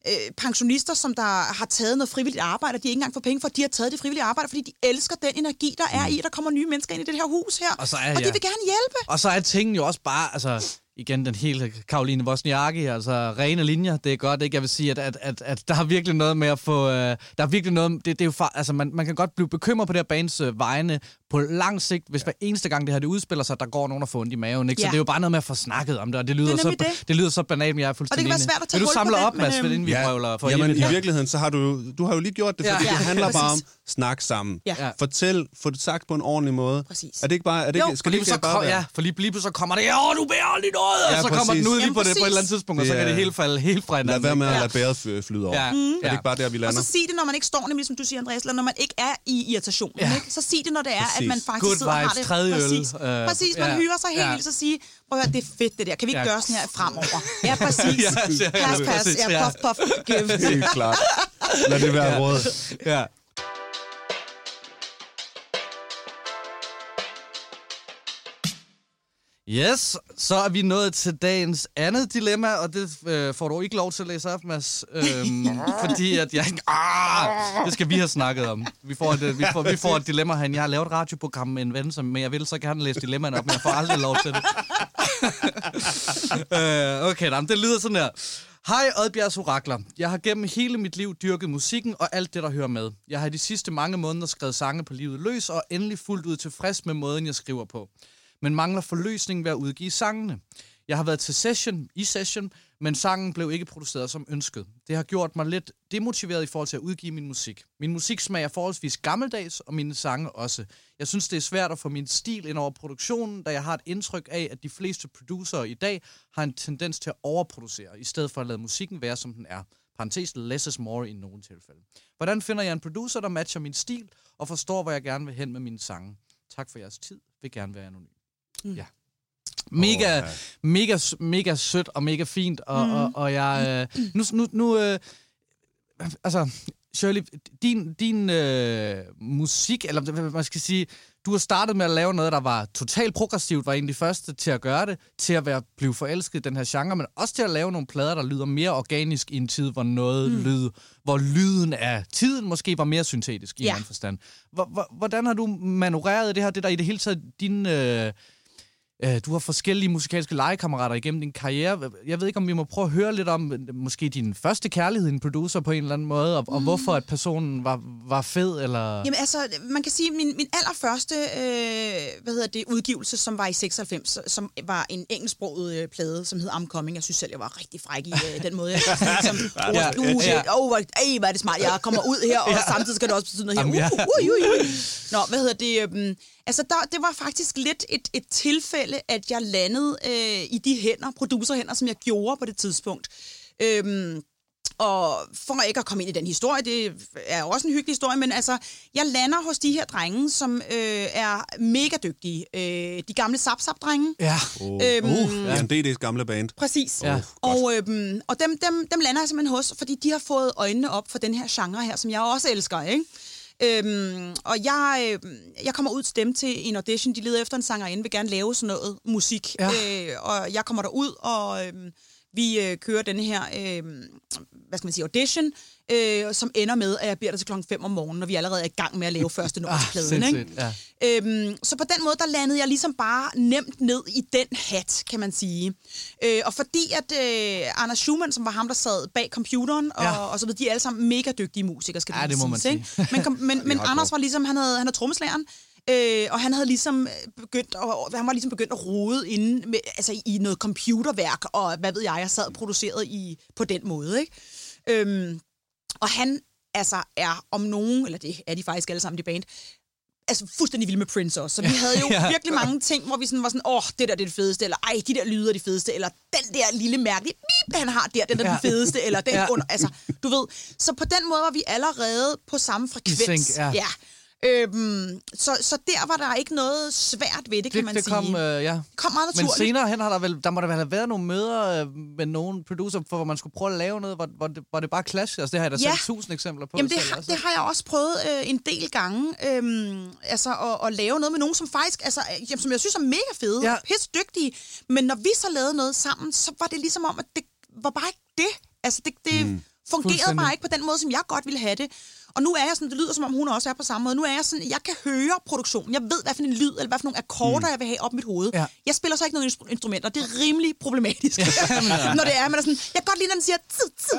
øh, pensionister, som der har taget noget frivilligt arbejde, og de ikke engang får penge for, at de har taget det frivillige arbejde, fordi de elsker den energi, der er i, at der kommer nye mennesker ind i det her hus her. Og så er- og de ja. vil gerne hjælpe. Og så er tingene jo også bare, altså igen den hele Karoline Wozniacki, altså rene linjer, det er godt, ikke? Jeg vil sige, at, at, at, at der er virkelig noget med at få, øh, der er virkelig noget, det, det er jo far, altså man, man kan godt blive bekymret på det her bands øh, vegne på lang sigt, hvis hver eneste gang det her det udspiller sig, der går nogen og får ondt i maven, ikke? Så Ja. det er jo bare noget med at få snakket om det, og det lyder, Det så, det. det lyder så banalt, men jeg er fuldstændig være svært at tage Vil du samle op, Mads, inden vi Ja. prøver for Jamen, i virkeligheden, så har du, jo- du har jo lige gjort det, fordi Ja. det Ja, handler bare om snak sammen. Ja. Ja. Fortæl, få det sagt på en ordentlig måde. Præcis. Er det ikke bare... Er det Jo, ikke, For skal det lige ikke så, bare kom, være... ja, for lige, lige så kommer det, åh, du bærer aldrig noget, og Ja, så kommer den ud lige på det på et eller andet tidspunkt, og så Det kan det hele falde helt fra Lad hinanden. være med at lade bæret fly- flyde over. Ja. Er det Ja. ikke bare der, vi Og lander? så sig det, når man ikke står, nemlig som du siger, Andreas, eller når man ikke er i. Ikke? Så sig det, når det er, at Præcis. man faktisk Good sidder og har vibes, det. tredje øl, præcis. øh, præcis, man ja. hyrer sig helt Ja. vildt, så sige, prøv at høre, det er fedt det der. Kan vi ikke Ja. gøre sådan her fremover? Ja, præcis. Ja, ja, ja, Pas, pas. præcis, Ja, ja. puff, puff, give. Helt klart. Lad det være råd. Ja. Yes, så er vi nået til dagens andet dilemma, og det øh, får du ikke lov til at læse op, Mads. Øhm, fordi at jeg... Ah, det skal vi have snakket om. Vi får, et, øh, vi får, vi får et dilemma herinde. Jeg har lavet et radioprogram med en ven, som, men jeg vil så gerne læse dilemmaerne op, men jeg får aldrig lov til det. øh, okay, da, det lyder sådan her. Hej Oddbjergs Orakler. Jeg har gennem hele mit liv dyrket musikken og alt det, der hører med. Jeg har de sidste mange måneder skrevet sange på livet løs og er endelig fuldt ud tilfreds med måden, jeg skriver på. Men mangler forløsning ved at udgive sangene. Jeg har været til session, i session, men sangen blev ikke produceret som ønsket. Det har gjort mig lidt demotiveret i forhold til at udgive min musik. Min musiksmag er forholdsvis gammeldags, og mine sange også. Jeg synes, det er svært at få min stil ind over produktionen, da jeg har et indtryk af, at de fleste producerer i dag har en tendens til at overproducere, i stedet for at lade musikken være, som den er. parentes, less is more i nogle tilfælde. Hvordan finder jeg en producer, der matcher min stil, og forstår, hvor jeg gerne vil hen med mine sange? Tak for jeres tid. Vil gerne være anonym. Mm. Ja. Mega, Åh, ja. mega, mega sødt og mega fint, og, mm. og, og jeg... Øh, nu, nu, nu øh, altså, Shirley, din, din øh, musik, eller hvad man skal sige, du har startet med at lave noget, der var totalt progressivt, var en af de første til at gøre det, til at være, blive forelsket i den her genre, men også til at lave nogle plader, der lyder mere organisk i en tid, hvor noget mm. lyd, hvor lyden af tiden måske var mere syntetisk i Ja. en anden forstand. Hvor, hvordan har du manøvreret det her, det der i det hele taget, din... Øh, du har forskellige musikalske legekammerater igennem din karriere. Jeg ved ikke, om vi må prøve at høre lidt om øh, måske din første kærlighed en producer på en eller anden måde, og, og hvorfor at personen var, var fed, eller... Jamen altså, man kan sige, min, min allerførste øh, hvad hedder det, udgivelse, som var i 96, som var en engelsksproget øh, plade, som hed I'm Coming. Jeg synes selv, jeg var rigtig fræk i øh, den måde. Jeg sådan, som, oh, Ja, uh, ja. ja. oh, hvor, ej, hvor er det smart. Jeg kommer ud her, og samtidig skal det også betyde noget her. Ja. Uh, uh, uh, uh, uh. Nå, hvad hedder det? øhm, altså, der, det var faktisk lidt et, et tilfælde, at jeg landede øh, i de hænder, producerhænder, som jeg gjorde på det tidspunkt. Øhm, og for ikke at komme ind i den historie, det er også en hyggelig historie, men altså, jeg lander hos de her drenge, som øh, er mega dygtige. Øh, de gamle Zap-Zap-drenge. Ja. Oh. Øhm, Uh, ja. DD's gamle band. Præcis. Ja. Og, øhm, og dem, dem, dem lander jeg simpelthen hos, fordi de har fået øjnene op for den her genre her, som jeg også elsker, ikke? Øhm, og jeg, øh, jeg kommer ud til dem til en audition. De leder efter en sangerinde, vil gerne lave sådan noget musik. Ja. Øh, og jeg kommer derud, og øh, vi øh, kører den her, øh, hvad skal man sige, audition, øh, som ender med, at jeg bliver der til klokken 5 om morgenen, når vi allerede er i gang med at lave første nummer til pladen. Ikke? sindssygt, ja. Øhm, så på den måde, der landede jeg ligesom bare nemt ned i den hat, kan man sige. Øh, og fordi at øh, Anders Schumann, som var ham, der sad bag computeren, og, Ja. og så videre, de er alle sammen mega dygtige musikere, skal Ja, det må man siges, ikke? Men, kom, men, men. Anders var ligesom, han havde, han havde trommeslageren, Øh, og han havde ligesom øh, begyndt at, han var ligesom begyndt at rode inde med, altså i noget computerværk, og hvad ved jeg, jeg sad produceret i, på den måde, ikke? Øhm, og han altså er om nogen, eller det er de faktisk alle sammen, de band, altså fuldstændig vilde med Prince også. Så vi havde jo Ja. virkelig mange ting, hvor vi sådan var sådan, åh, det der det er det fedeste, eller ej, de der lyder er de fedeste, eller den der lille mærkelige bip, han har der, den er Ja. den fedeste, eller den Ja. under, altså, du ved. Så på den måde var vi allerede på samme frekvens. sync, ja. ja. Øhm, så, så der var der ikke noget svært ved det, kan Det, man det sige. kom, øh, ja. kom meget Men naturligt. senere hen har der vel, der må der vel have været nogle møder øh, med nogle producer, for hvor man skulle prøve at lave noget, hvor, hvor, det, hvor det bare clash. Altså det har jeg da Ja. set tusind eksempler på. Jamen, det, selv har, også. det har jeg også prøvet øh, en del gange. Øhm, altså, at, at lave noget med nogen, som faktisk, altså, øh, jamen, som jeg synes er mega fede, Ja. pisse dygtige. Men når vi så lavede noget sammen, så var det ligesom om, at det var bare ikke det. Altså, det, det mm. fungerede bare ikke på den måde, som jeg godt ville have det. Og nu er jeg sådan, det lyder som om hun også er på samme måde. Nu er jeg sådan, jeg kan høre produktionen. Jeg ved, hvad for en lyd, eller hvad for nogle akkorder, mm. jeg vil have op i mit hoved. Ja. Jeg spiller så ikke noget instru- instrumenter. Det er rimelig problematisk. når det er, man er sådan, jeg kan godt lide, når den siger, tid, tid,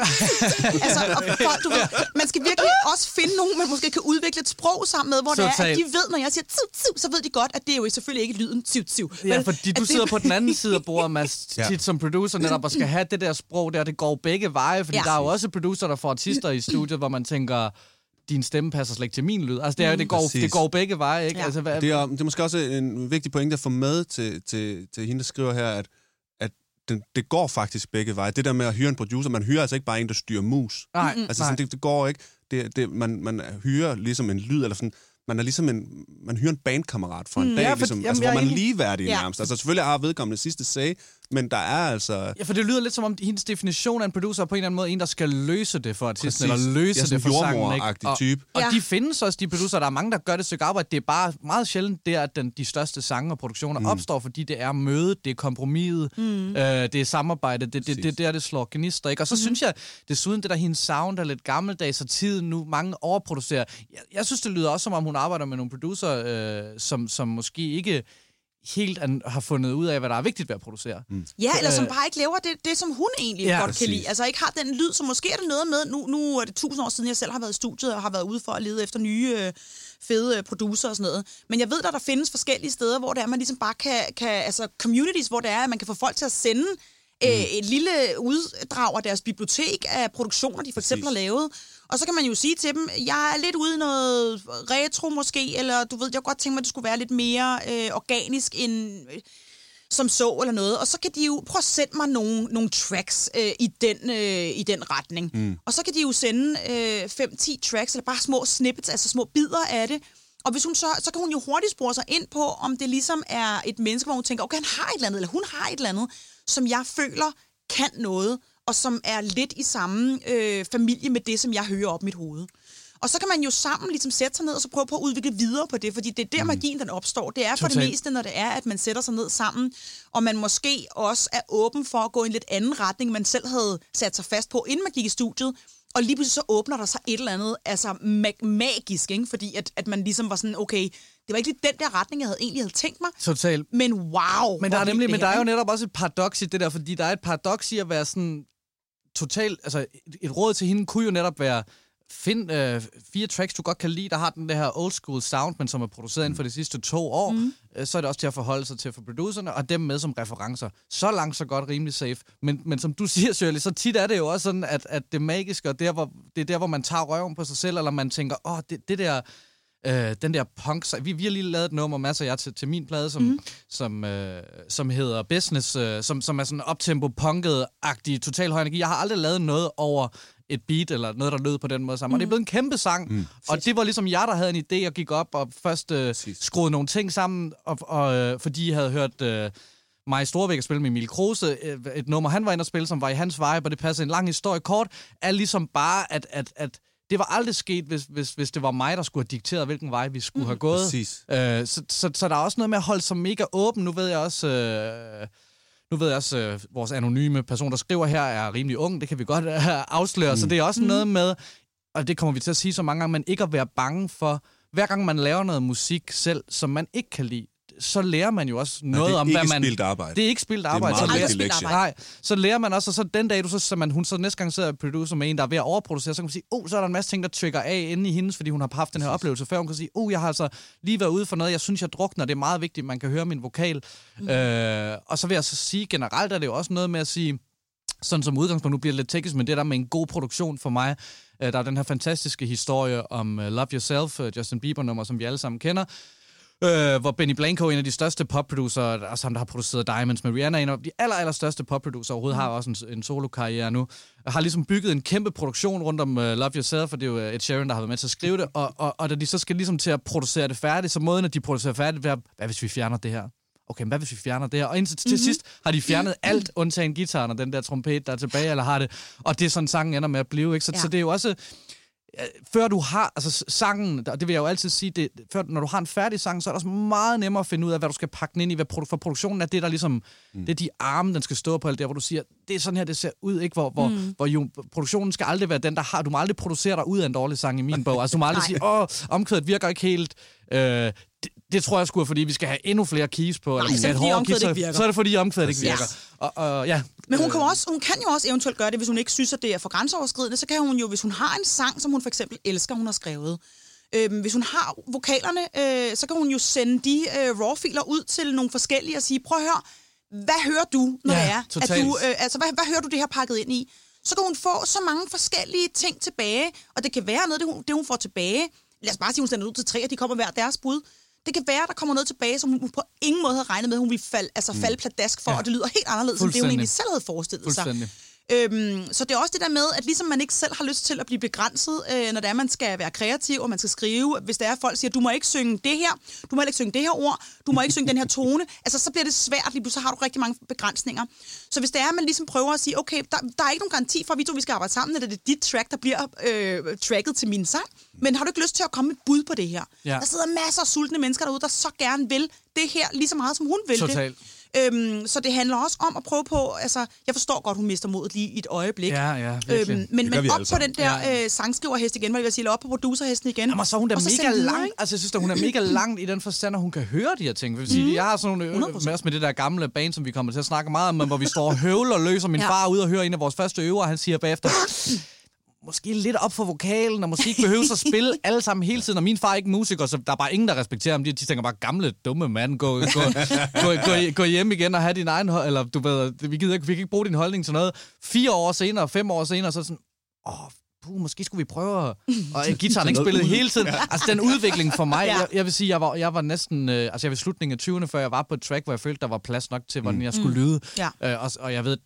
tid. altså, og folk, du ved, man skal virkelig også finde nogen, man måske kan udvikle et sprog sammen med, hvor det er, at de ved, når jeg siger tid, tid, så ved de godt, at det er jo selvfølgelig ikke lyden tid, tid. Ja, fordi du sidder på den anden side af bordet, Mads, tit som producer, netop og skal have det der sprog der, det går begge veje, fordi Ja. der er jo også producer, der får artister i studiet, hvor man tænker, din stemme passer slet ikke til min lyd. Altså, det, er, jo- det, går, Præcis. det går begge veje, ikke? Ja. Altså, hvad, Det er, det er måske også en vigtig pointe at få med til, til, til hende, der skriver her, at, at det, det går faktisk begge veje. Det der med at hyre en producer, man hyrer altså ikke bare en, der styrer mus. nej, Altså sådan, det, det går ikke. Det, det, man, man hyrer ligesom en lyd, eller sådan, man er ligesom en, man hyrer en bandkammerat for en dag, Ja, for- ligesom, jamen, altså, hvor man er ligeværdig Ja. nærmest. Altså selvfølgelig har vedkommende sidste sag, men der er altså... Ja, for det lyder lidt som om, hendes definition af en producer er på en eller anden måde en, der skal løse det for artisten, eller løse Ja, det for sangen. jordmor-agtig Og, type. og Ja. de findes også, de producer. Der er mange, der gør det stykke arbejde. Det er bare meget sjældent der, at den, de største sange og produktioner mm. opstår, fordi det er mødet, det er kompromiset, mm. øh, det er samarbejde, det, det, det, det er der, det slår gnister. Ikke? Og så mm. synes jeg, desuden det der hendes sound er lidt gammeldags, og tiden nu mange overproducerer. Jeg, jeg synes, det lyder også, som om hun arbejder med nogle producer, øh, som, som måske ikke helt an, har fundet ud af, hvad der er vigtigt ved at producere. Mm. Ja, eller som Øh, bare ikke laver det, det som hun egentlig Ja, godt præcis. kan lide. Altså ikke har den lyd, så måske er det noget med, nu, nu er det tusind år siden, jeg selv har været i studiet og har været ude for at lede efter nye øh, fede øh, producer og sådan noget. Men jeg ved, at der findes forskellige steder, hvor det er, man ligesom bare kan, kan altså communities, hvor det er, at man kan få folk til at sende øh, et lille uddrag af deres bibliotek af produktioner, de for eksempel har lavet. Og så kan man jo sige til dem, jeg er lidt ude i noget retro måske, eller du ved, jeg kunne godt tænke mig, at det skulle være lidt mere øh, organisk end... Øh, som så eller noget, og så kan de jo prøve at sende mig nogle, nogle tracks øh, i, den, øh, i den retning. Mm. Og så kan de jo sende øh, 5-10 tracks, eller bare små snippets, altså små bidder af det. Og hvis hun så, så kan hun jo hurtigt spore sig ind på, om det ligesom er et menneske, hvor hun tænker, okay, han har et eller andet, eller hun har et eller andet, som jeg føler kan noget, og som er lidt i samme øh, familie med det, som jeg hører op mit hoved. Og så kan man jo sammen ligesom sætte sig ned og så prøve på at udvikle videre på det, fordi det er der, mm. magien den opstår. Det er for det meste, når det er, at man sætter sig ned sammen, og man måske også er åben for at gå i en lidt anden retning, man selv havde sat sig fast på, inden man gik i studiet. Og lige pludselig så åbner der sig et eller andet altså mag- magisk, ikke? fordi at, at man ligesom var sådan, okay, det var ikke lige den der retning, jeg havde egentlig havde tænkt mig, Totalt. men wow. Men der er nemlig, men der er jo netop også et paradoks i det der, fordi der er et paradoks i at være sådan total, altså et, et råd til hende kunne jo netop være, find øh, fire tracks, du godt kan lide, der har den der her old school sound, men som er produceret inden for de sidste to år, mm. øh, så er det også til at forholde sig til for producerne, og dem med som referencer. Så langt, så godt, rimelig safe. Men, men som du siger, Shirley, så tit er det jo også sådan, at, at det magiske, og der, hvor, det er der, hvor man tager røven på sig selv, eller man tænker, åh, oh, det, det der øh, den der punk vi, vi har lige lavet et nummer, masser af jer til, til min plade, som, mm. som, øh, som hedder Business, øh, som, som er sådan optempo punket-agtig, total høj energi. Jeg har aldrig lavet noget over et beat, eller noget, der lød på den måde sammen. Mm. Og det er blevet en kæmpe sang. Mm. Og det var ligesom jeg, der havde en idé, og gik op og først øh, skruede nogle ting sammen, og, og, øh, fordi jeg havde hørt... Øh, mig Storvæk at spille med Emil Kruse, øh, et nummer, han var inde og spille, som var i hans vibe, og det passede en lang historie kort, er ligesom bare, at, at, at det var aldrig sket, hvis, hvis, hvis det var mig, der skulle have dikteret, hvilken vej vi skulle mm. have gået. Præcis. Øh, så, så, så der er også noget med at holde sig mega åben. Nu ved jeg også... Øh, nu ved jeg også, øh, vores anonyme person, der skriver her, er rimelig ung. Det kan vi godt øh, afsløre. Mm. Så det er også mm. noget med, og det kommer vi til at sige så mange gange, men ikke at være bange for, hver gang man laver noget musik selv, som man ikke kan lide, så lærer man jo også noget det er om, ikke hvad man... spildt arbejde. Det er ikke spildt er arbejde. meget så lærer, spildt lektie. arbejde. Nej, så lærer man også, og så den dag, du så, så, man, hun så næste gang sidder og producer med en, der er ved at overproducere, så kan man sige, oh, så er der en masse ting, der trigger af inde i hendes, fordi hun har haft den her oplevelse før. Hun kan sige, oh, jeg har altså lige været ude for noget, jeg synes, jeg drukner, det er meget vigtigt, man kan høre min vokal. Mm. Øh, og så vil jeg så sige, generelt er det jo også noget med at sige, sådan som udgangspunkt, nu bliver det lidt teknisk, men det der med en god produktion for mig, øh, der er den her fantastiske historie om uh, Love Yourself, uh, Justin Bieber-nummer, som vi alle sammen kender, øh, hvor Benny Blanco, en af de største popproducer, og ham, der har produceret Diamonds med Rihanna, en af de aller, aller største popproducer overhovedet, mm. har også en, en solo-karriere nu, har ligesom bygget en kæmpe produktion rundt om uh, Love Yourself, og det er jo Ed Sheeran, der har været med til at skrive det, og, og, og da de så skal ligesom til at producere det færdigt, så måden, at de producerer færdigt, er, hvad hvis vi fjerner det her? Okay, men hvad hvis vi fjerner det her? Og indtil til mm-hmm. sidst har de fjernet alt, undtagen gitaren og den der trompet, der er tilbage, eller har det. Og det er sådan, sangen ender med at blive, ikke? Så, ja. så det er jo også øh, før du har, altså sangen, og det vil jeg jo altid sige, det, før, når du har en færdig sang, så er det også meget nemmere at finde ud af, hvad du skal pakke den ind i, hvad produ- for produktionen er det, der ligesom, mm. det er de arme, den skal stå på, alt der, hvor du siger, det er sådan her, det ser ud, ikke? Hvor, hvor, mm. hvor jo, produktionen skal aldrig være den, der har, du må aldrig producere dig ud af en dårlig sang i min bog, altså du må aldrig sige, åh, omkvædet virker ikke helt, øh, det, det tror jeg er, fordi vi skal have endnu flere keys på, eller vi så er det, et fordi keys, ikke så, er det fordi omkvædet ikke virker. Og, og, ja, Men hun kan, jo også, hun kan jo også eventuelt gøre det, hvis hun ikke synes, at det er for grænseoverskridende. Så kan hun jo, hvis hun har en sang, som hun for eksempel elsker, hun har skrevet. Øhm, hvis hun har vokalerne, øh, så kan hun jo sende de øh, raw-filer ud til nogle forskellige og sige, prøv at høre, hvad hører du, når Ja, det er, at totalt. du, øh, altså, hvad, hvad hører du det her pakket ind i? Så kan hun få så mange forskellige ting tilbage, og det kan være noget, det hun, det hun får tilbage. Lad os bare sige, hun sender ud til tre, og de kommer hver deres bud. Det kan være, der kommer noget tilbage, som hun på ingen måde havde regnet med, hun ville falde, altså falde pladask for, ja. og det lyder helt anderledes, end det hun egentlig selv havde forestillet sig. Øhm, så det er også det der med, at ligesom man ikke selv har lyst til at blive begrænset, øh, når det er, man skal være kreativ, og man skal skrive. Hvis der er folk, siger, du må ikke synge det her, du må ikke synge det her ord, du må ikke synge den her tone, altså så bliver det svært, lige pludselig så har du rigtig mange begrænsninger. Så hvis det er, at man ligesom prøver at sige, okay, der, der er ikke nogen garanti for, at vi to vi skal arbejde sammen, eller det er dit track, der bliver øh, tracket til min sang, men har du ikke lyst til at komme med et bud på det her? Ja. Der sidder masser af sultne mennesker derude, der så gerne vil det her, lige så meget som hun vil det. Øhm, så det handler også om at prøve på, altså, jeg forstår godt, hun mister modet lige i et øjeblik. Ja, ja, virkelig. Øhm, men, men op alle på den der Ja. øh, sangskriverhest igen, hvad jeg vil sige, eller op på producerhesten igen. Jamen, så er hun da og mega langt. Altså, jeg synes da, hun er mega langt i den forstand, at hun kan høre de her ting. Jeg, vil sige, jeg har sådan nogle ø- 100%. med med det der gamle band, som vi kommer til at snakke meget om, men hvor vi står og høvler og løser. Min Ja. far er ude og hører en af vores første øver, og han siger bagefter, måske lidt op for vokalen, og måske ikke behøver at spille alle sammen hele tiden. Og min far er ikke musiker, så der er bare ingen, der respekterer ham. De, de tænker bare, gamle, dumme mand, gå, gå, gå, gå, gå hjem igen og have din egen hold, eller du ved, vi, gider ikke, vi kan ikke bruge din holdning til noget. Fire år senere, fem år senere, så er det sådan, åh, puh, måske skulle vi prøve at... Og øh, gitaren ikke spillet hele tiden. Altså, den udvikling for mig, Ja. jeg, jeg vil sige, jeg var, jeg var næsten... Øh, altså, jeg var i slutningen af 20'erne, før jeg var på et track, hvor jeg følte, der var plads nok til, hvordan jeg skulle lyde. Ja. Øh, og, og jeg ved,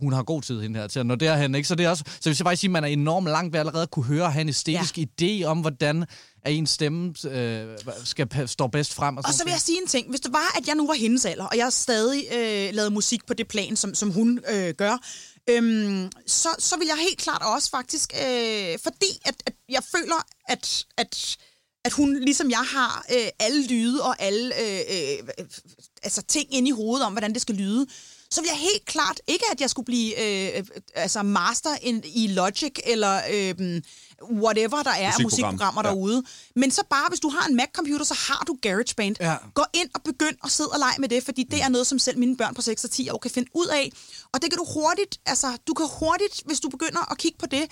hun har god tid hende her til at nå derhen, ikke? Så det er også, så hvis jeg faktisk sige, at man er enormt langt ved allerede at kunne høre, have en æstetisk ja. idé om, hvordan at ens stemme øh, skal stå bedst frem. Og, Og så vil jeg sige en ting. Hvis det var, at jeg nu var hendes alder, og jeg stadig øh, lavede musik på det plan, som, som hun øh, gør, øhm, så, så vil jeg helt klart også faktisk, øh, fordi at, at jeg føler, at, at, at hun ligesom jeg har øh, alle lyde og alle øh, øh, altså ting inde i hovedet om, hvordan det skal lyde, så vil jeg helt klart ikke, at jeg skulle blive øh, altså master in, i Logic eller øh, whatever der er af Musikprogram. musikprogrammer Ja. derude. Men så bare, hvis du har en Mac-computer, så har du GarageBand. Ja. Gå ind og begynd at sidde og lege med det, fordi det er noget, som selv mine børn på 6 og 10 år kan finde ud af. Og det kan du hurtigt, altså du kan hurtigt, hvis du begynder at kigge på det,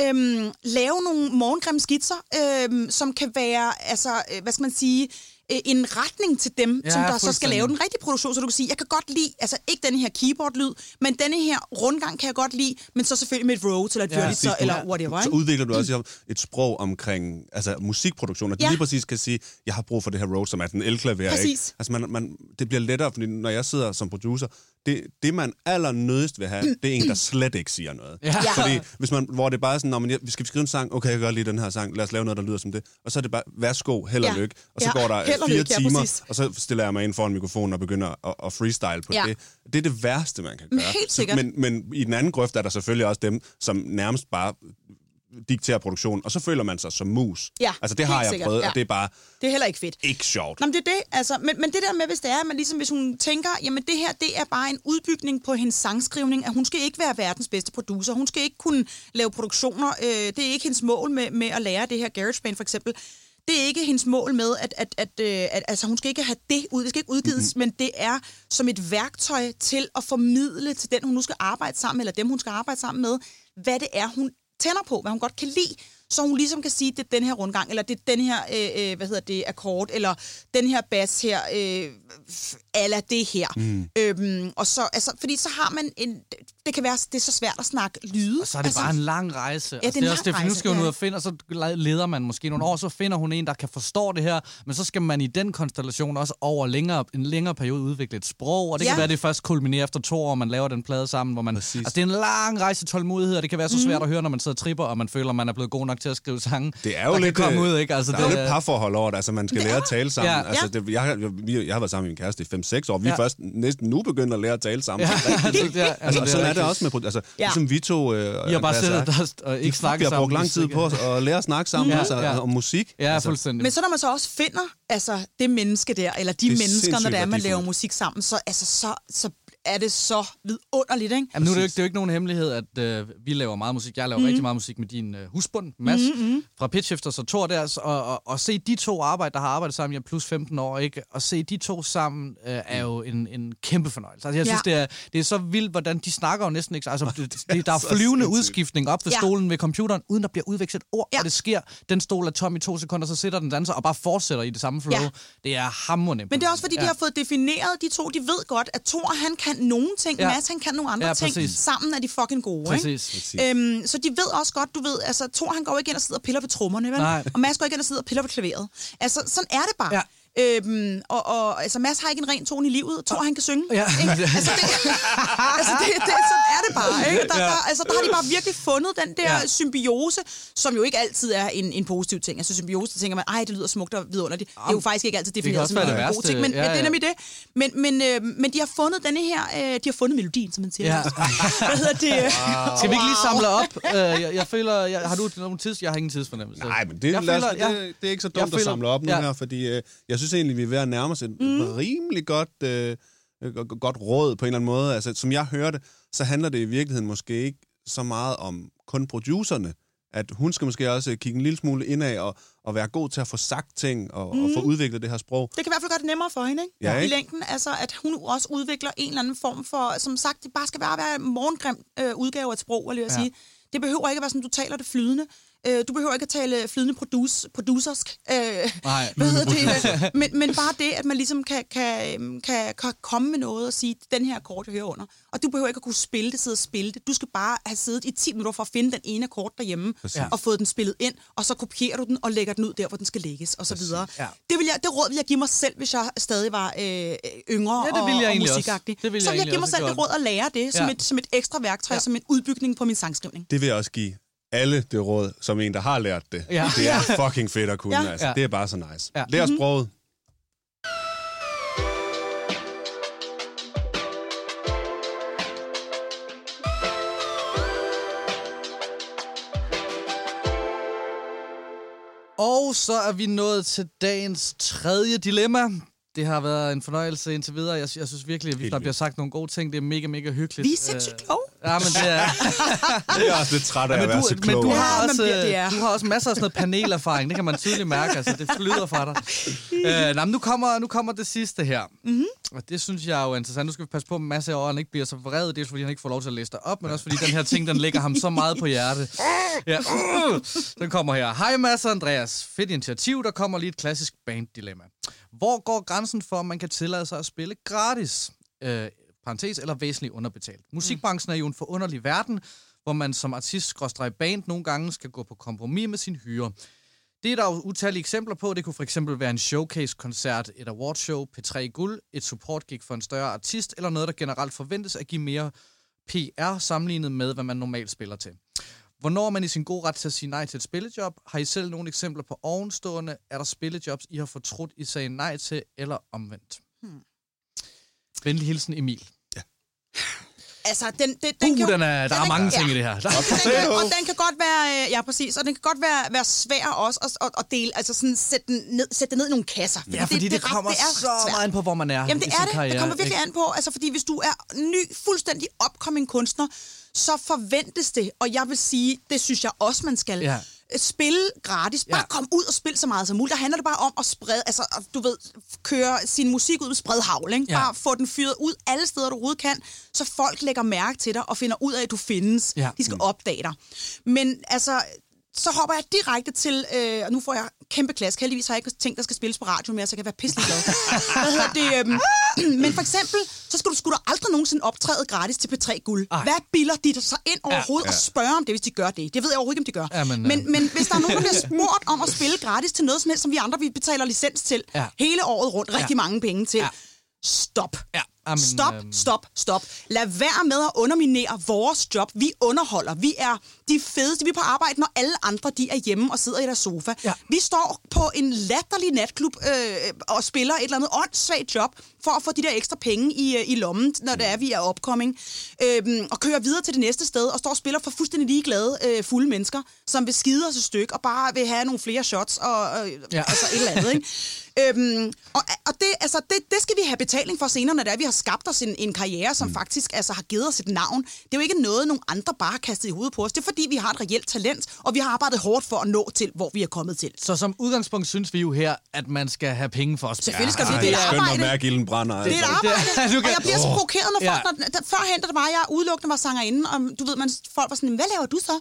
øhm, lave nogle morgengrimme skitser, øhm, som kan være, altså, øh, hvad skal man sige, øh, en retning til dem, Ja, som der så skal lave den rigtige produktion, så du kan sige, jeg kan godt lide, altså ikke denne her keyboard-lyd, men denne her rundgang kan jeg godt lide, men så selvfølgelig med et Rhodes eller et Ja, præcis. eller whatever, Så ikke? udvikler du også et sprog omkring altså, musikproduktion, du Ja. lige præcis kan sige, jeg har brug for det her Rhodes, som er den elklaver. Ikke? Altså, man, man, det bliver lettere, fordi når jeg sidder som producer, det, det man allernødigst vil have, det er en, der slet ikke siger noget. Ja. Fordi hvis man, hvor det er bare sådan, når man, vi skal skrive en sang, okay, jeg godt lide den her sang, lad os lave noget, der lyder som det. Og så er det bare, værsgo, held og Ja. lykke. Og så Ja, går der held fire lykke, timer, og så stiller jeg mig ind foran mikrofonen og begynder at, at freestyle på Ja. det. Det er det værste, man kan Men gøre. helt Så- sikkert. Men, men i den anden grøft er der selvfølgelig også dem, som nærmest bare dikterer produktionen, og så føler man sig som mus. Ja, altså det har jeg sikkert, prøvet, ja. og det er bare Det er heller ikke fedt. ikke sjovt. Nå, men det er det, altså, men, men det der med, hvis det er, man ligesom, hvis hun tænker, jamen det her, det er bare en udbygning på hendes sangskrivning, at hun skal ikke være verdens bedste producer, hun skal ikke kunne lave produktioner, øh, det er ikke hendes mål med, med at lære det her GarageBand for eksempel, det er ikke hendes mål med, at, at, at, øh, at altså, hun skal ikke have det ud, det skal ikke udgives, mm-hmm. men det er som et værktøj til at formidle til den, hun nu skal arbejde sammen med, eller dem, hun skal arbejde sammen med, hvad det er, hun tænder på, hvad hun godt kan lide, så hun ligesom kan sige, det er den her rundgang, eller det er den her, øh, øh hvad hedder det, akkord, eller den her bas her, øh, eller det her. Mm. Øhm, og så, altså, fordi så har man en, det kan være, det er så svært at snakke lyde. Og så er det altså, bare en lang rejse. det er altså, det er også lang det, for nu skal hun ud og finde, og så leder man måske nogle år, så finder hun en, der kan forstå det her, men så skal man i den konstellation også over længere, en længere periode udvikle et sprog, og det Ja. kan være, det først kulminerer efter to år, man laver den plade sammen, hvor man... Præcis. Altså, det er en lang rejse tålmodighed, og det kan være så Mhm. svært at høre, når man sidder og tripper, og man føler, man er blevet god nok til at skrive sange. Det er jo lidt, kan komme øh, ud, ikke? Altså, der det, er jo lidt parforhold over det. Altså, man skal lære at tale sammen. Ja. Altså, Ja. det, jeg, har- jeg, jeg har været sammen med min kæreste i 5-6 år. Vi er Ja. først næsten nu begyndt at lære at tale sammen. Ja, altså, er- altså, sådan er det også med... Altså, Ja. ligesom vi to... Øh, I har bare siddet der og ikke snakket Vi har sammen. brugt lang tid på at lære at snakke sammen Ja, altså, ja. om musik. Ja, altså, fuldstændig. Men så når man så også finder altså, det menneske der, eller de Det er mennesker, når det er, man laver musik sammen, så, altså, så, så er det så vidunderligt, ikke? Jamen, nu er det, jo ikke, det er jo ikke nogen hemmelighed, at øh, vi laver meget musik. Jeg laver mm. rigtig meget musik med din øh, husbund, Mads, mm-hmm. fra Pitchifters og Thor der. Og, og, og se de to arbejde, der har arbejdet sammen, jeg er plus 15 år, ikke? Og se de to sammen øh, er jo en, en kæmpe fornøjelse. Altså, jeg Ja. synes, det er, det er så vildt, hvordan de snakker jo næsten ikke. Altså, det, det, der er flyvende udskiftning op ved Ja. stolen ved computeren, uden der bliver udvekslet ord, Ja. og det sker. Den stol er tom i to sekunder, så sidder den danser og bare fortsætter i det samme flow. Ja. Det er hammerende. Men det er også fordi, ja. de har fået defineret, de to, de ved godt, at Thor, han kan nogle ting, Ja. Mads, han kan nogle andre Ja, ting. præcis. Sammen er de fucking gode, Præcis. ikke? Øhm, så de ved også godt, du ved, altså Thor, han går ikke ind og sidder og piller på trommerne, vel? Nej. Og Mads går ikke ind og sidder og piller på klaveret. Altså, sådan er det bare. Ja. Øhm, og, og altså, Mads har ikke en ren tone i livet, og Thor, han kan synge. Ja. Ikke? Altså, det, altså det, det, sådan er det bare. Ikke? Der, Ja. der, altså, der har de bare virkelig fundet den der Ja. symbiose, som jo ikke altid er en, en positiv ting. Altså symbiose, tænker man, ej, det lyder smukt og vidunderligt. Det er jo faktisk ikke altid defineret som en det god værste. ting, men Ja, ja, det ja. er nemlig det. Men, men, øh, men de har fundet denne her, øh, de har fundet melodien, som man siger. Ja. Hvad hedder det? Skal vi ikke lige samle op? Uh, jeg, jeg føler, jeg, har du nogen tids? Jeg har ingen tidsfornemmelse. Nej, men det, Jeg føler- ja. det, det er ikke så Jeg dumt at føler- samle op nu ja. her, fordi øh, jeg synes egentlig, vi er ved at nærme os et mm. rimelig godt, øh, øh, go- godt råd på en eller anden måde. Altså, som jeg hører det, så handler det i virkeligheden måske ikke så meget om kun producerne, at hun skal måske også kigge en lille smule indad og, og være god til at få sagt ting og, mm. og få udviklet det her sprog. Det kan i hvert fald gøre det nemmere for hende, ikke? Ja, I ikke? længden, altså, at hun også udvikler en eller anden form for, som sagt, det bare skal bare være en morgengrim øh, udgave af et sprog, vil jeg ja. sige. Det behøver ikke at være sådan, du taler det flydende. Øh, du behøver ikke at tale flydende produce, producersk. Øh, Nej, hvad hedder det? Men, men bare det, at man ligesom kan, kan, kan, kan komme med noget og sige, den her akkord, jeg hører under. Og du behøver ikke at kunne spille det, sidde og spille det. Du skal bare have siddet i 10 minutter for at finde den ene akkord derhjemme, Præcis. og fået den spillet ind, og så kopierer du den og lægger den ud der, hvor den skal lægges, og så videre. Ja. Det, vil jeg, det råd vil jeg give mig selv, hvis jeg stadig var øh, yngre Ja, det ville jeg og, og også. musikagtig. Det så jeg vil jeg give mig selv det råd at lære det som, Ja. et, som et ekstra værktøj, Ja. som en udbygning på min sangskrivning. Det vil jeg også give alle det råd, som en, der har lært det. Ja. Det er fucking fedt at kunne. Ja. Altså. Ja. Det er bare så nice. Ja. Lær sproget. Og så er vi nået til dagens tredje dilemma. Det har været en fornøjelse indtil videre. Jeg, jeg synes virkelig, at vi, der bliver sagt nogle gode ting. Det er mega, mega hyggeligt. Vi er sindssygt Øh, kloge. Ja, men det er... Jeg er også lidt træt af men, at være så du, men klog. du, Ja, har man også, bliver- det er. du har også masser af sådan noget panelerfaring. Det kan man tydeligt mærke. Altså, det flyder fra dig. Øh, nej, men nu kommer, nu kommer det sidste her. Mm-hmm. Og det synes jeg er jo interessant. Nu skal vi passe på, at Mads og han ikke bliver så vred. Dels fordi han ikke får lov til at læse dig op, men også fordi den her ting, den ligger ham så meget på hjerte. Ja. Uh, den kommer her. Hej Mads og Andreas. Fedt initiativ. Der kommer lige et klassisk banddilemma. Hvor går grænsen for, om man kan tillade sig at spille gratis? Øh, parentes eller væsentligt underbetalt. Musikbranchen er jo en forunderlig verden, hvor man som artist band nogle gange skal gå på kompromis med sin hyre. Det er der jo utallige eksempler på. Det kunne for eksempel være en showcase-koncert, et awardshow, P3 Guld, et support-gig for en større artist, eller noget, der generelt forventes at give mere PR sammenlignet med, hvad man normalt spiller til. Hvornår er man i sin gode ret til at sige nej til et spillejob? Har I selv nogle eksempler på ovenstående? Er der spillejobs, I har fortrudt, I sagde nej til, eller omvendt? Hmm. Venlig hilsen, Emil. Altså, den, den, den Uh, kan jo- den er, der er mange ting i det her. Der, den kan, og den kan godt være, øh, ja præcis, og den kan godt være, være svær også at, at, at dele, altså sådan sætte den ned, sætte den ned i nogle kasser. ja, fordi det, det, ret- kommer det er så svært. meget ind på, hvor man er Jamen det er det. karriere. det kommer virkelig ikke? an på, altså fordi hvis du er ny, fuldstændig upcoming kunstner, så forventes det, og jeg vil sige, det synes jeg også, man skal. Ja. Spille gratis. Bare Ja. kom ud og spil så meget som muligt. Der handler det bare om at sprede, altså at, du ved, køre sin musik ud med spredhavl. Ikke? Ja. Bare få den fyret ud alle steder, du overhovedet kan, så folk lægger mærke til dig og finder ud af, at du findes. Ja. De skal opdage dig. Men altså, så hopper jeg direkte til, øh, og nu får jeg kæmpe klask. Heldigvis har jeg ikke tænkt, der skal spilles på radio mere, så jeg kan være pisselig glad. Hvad hedder det? Øhm, men for eksempel, så skal du skulle du aldrig nogensinde optræde gratis til P3 Guld. Ej. Hvad bilder de dig så ind overhovedet Ja. og spørger om det, hvis de gør det? Det ved jeg overhovedet ikke, om de gør. Ja, men, øh. men, men hvis der er nogen, der bliver spurgt om at spille gratis til noget som helst, som vi andre vi betaler licens til Ja. hele året rundt, rigtig Ja. mange penge til, Ja. stop. Ja, amen, stop, øhm. stop, stop. Lad være med at underminere vores job. Vi underholder. Vi er de fedeste. Vi er på arbejde, når alle andre de er hjemme og sidder i deres sofa. Ja. Vi står på en latterlig natklub øh, og spiller et eller andet åndssvagt job for at få de der ekstra penge i, øh, i lommen, når det er, vi er upcoming. Øh, og kører videre til det næste sted og står og spiller for fuldstændig ligeglade øh, fulde mennesker, som vil skide os et stykke og bare vil have nogle flere shots og øh, ja. altså et eller andet. Ikke? øhm, og og det, altså, det, det skal vi have betaling for senere, når det er, vi har skabt os en, en karriere, som mm. faktisk altså, har givet os et navn. Det er jo ikke noget, nogen andre bare har kastet i hovedet på os. Det er fordi, vi har et reelt talent, og vi har arbejdet hårdt for at nå til, hvor vi er kommet til. Så som udgangspunkt synes vi jo her, at man skal have penge for at spille. Selvfølgelig skal vi det. Det er et skønt at arbejde. mærke, ilden brænder. Det er et altså. arbejde, og jeg bliver så provokeret, når folk... Ja. Når, førhen, da det var, jeg udelukkende var sangerinde, og du ved, man, folk var sådan, hvad laver du så?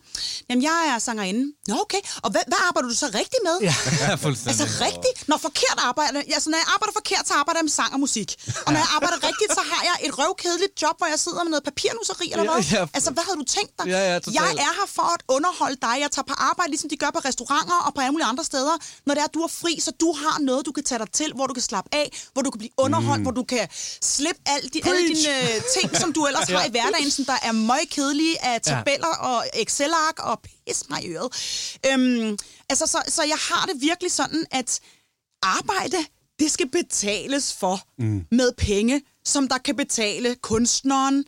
Jamen, jeg er sangerinde. Nå, okay. Og hvad, hvad arbejder du så rigtigt med? Ja, fuldstændig. Altså rigtigt? Når forkert arbejder, altså når jeg arbejder forkert, så arbejder jeg med sang og musik. Og når jeg arbejder rigtigt, så har jeg et røvkedeligt job, hvor jeg sidder med noget papirnusseri eller Ja, hvad. ja. Altså, hvad havde du tænkt dig? Ja, ja, jeg er her for at underholde dig. Jeg tager på arbejde, ligesom de gør på restauranter og på alle mulige andre steder. Når det er, at du er fri, så du har noget, du kan tage dig til, hvor du kan slappe af, hvor du kan blive underholdt, mm. hvor du kan slippe alle, de, alle dine øh, ting, som du ellers har i hverdagen, som der er møgkedelige af tabeller og Excel-ark og pis mig i øret. Øhm, altså, så, så jeg har det virkelig sådan, at arbejde, det skal betales for mm. med penge, som der kan betale kunstneren,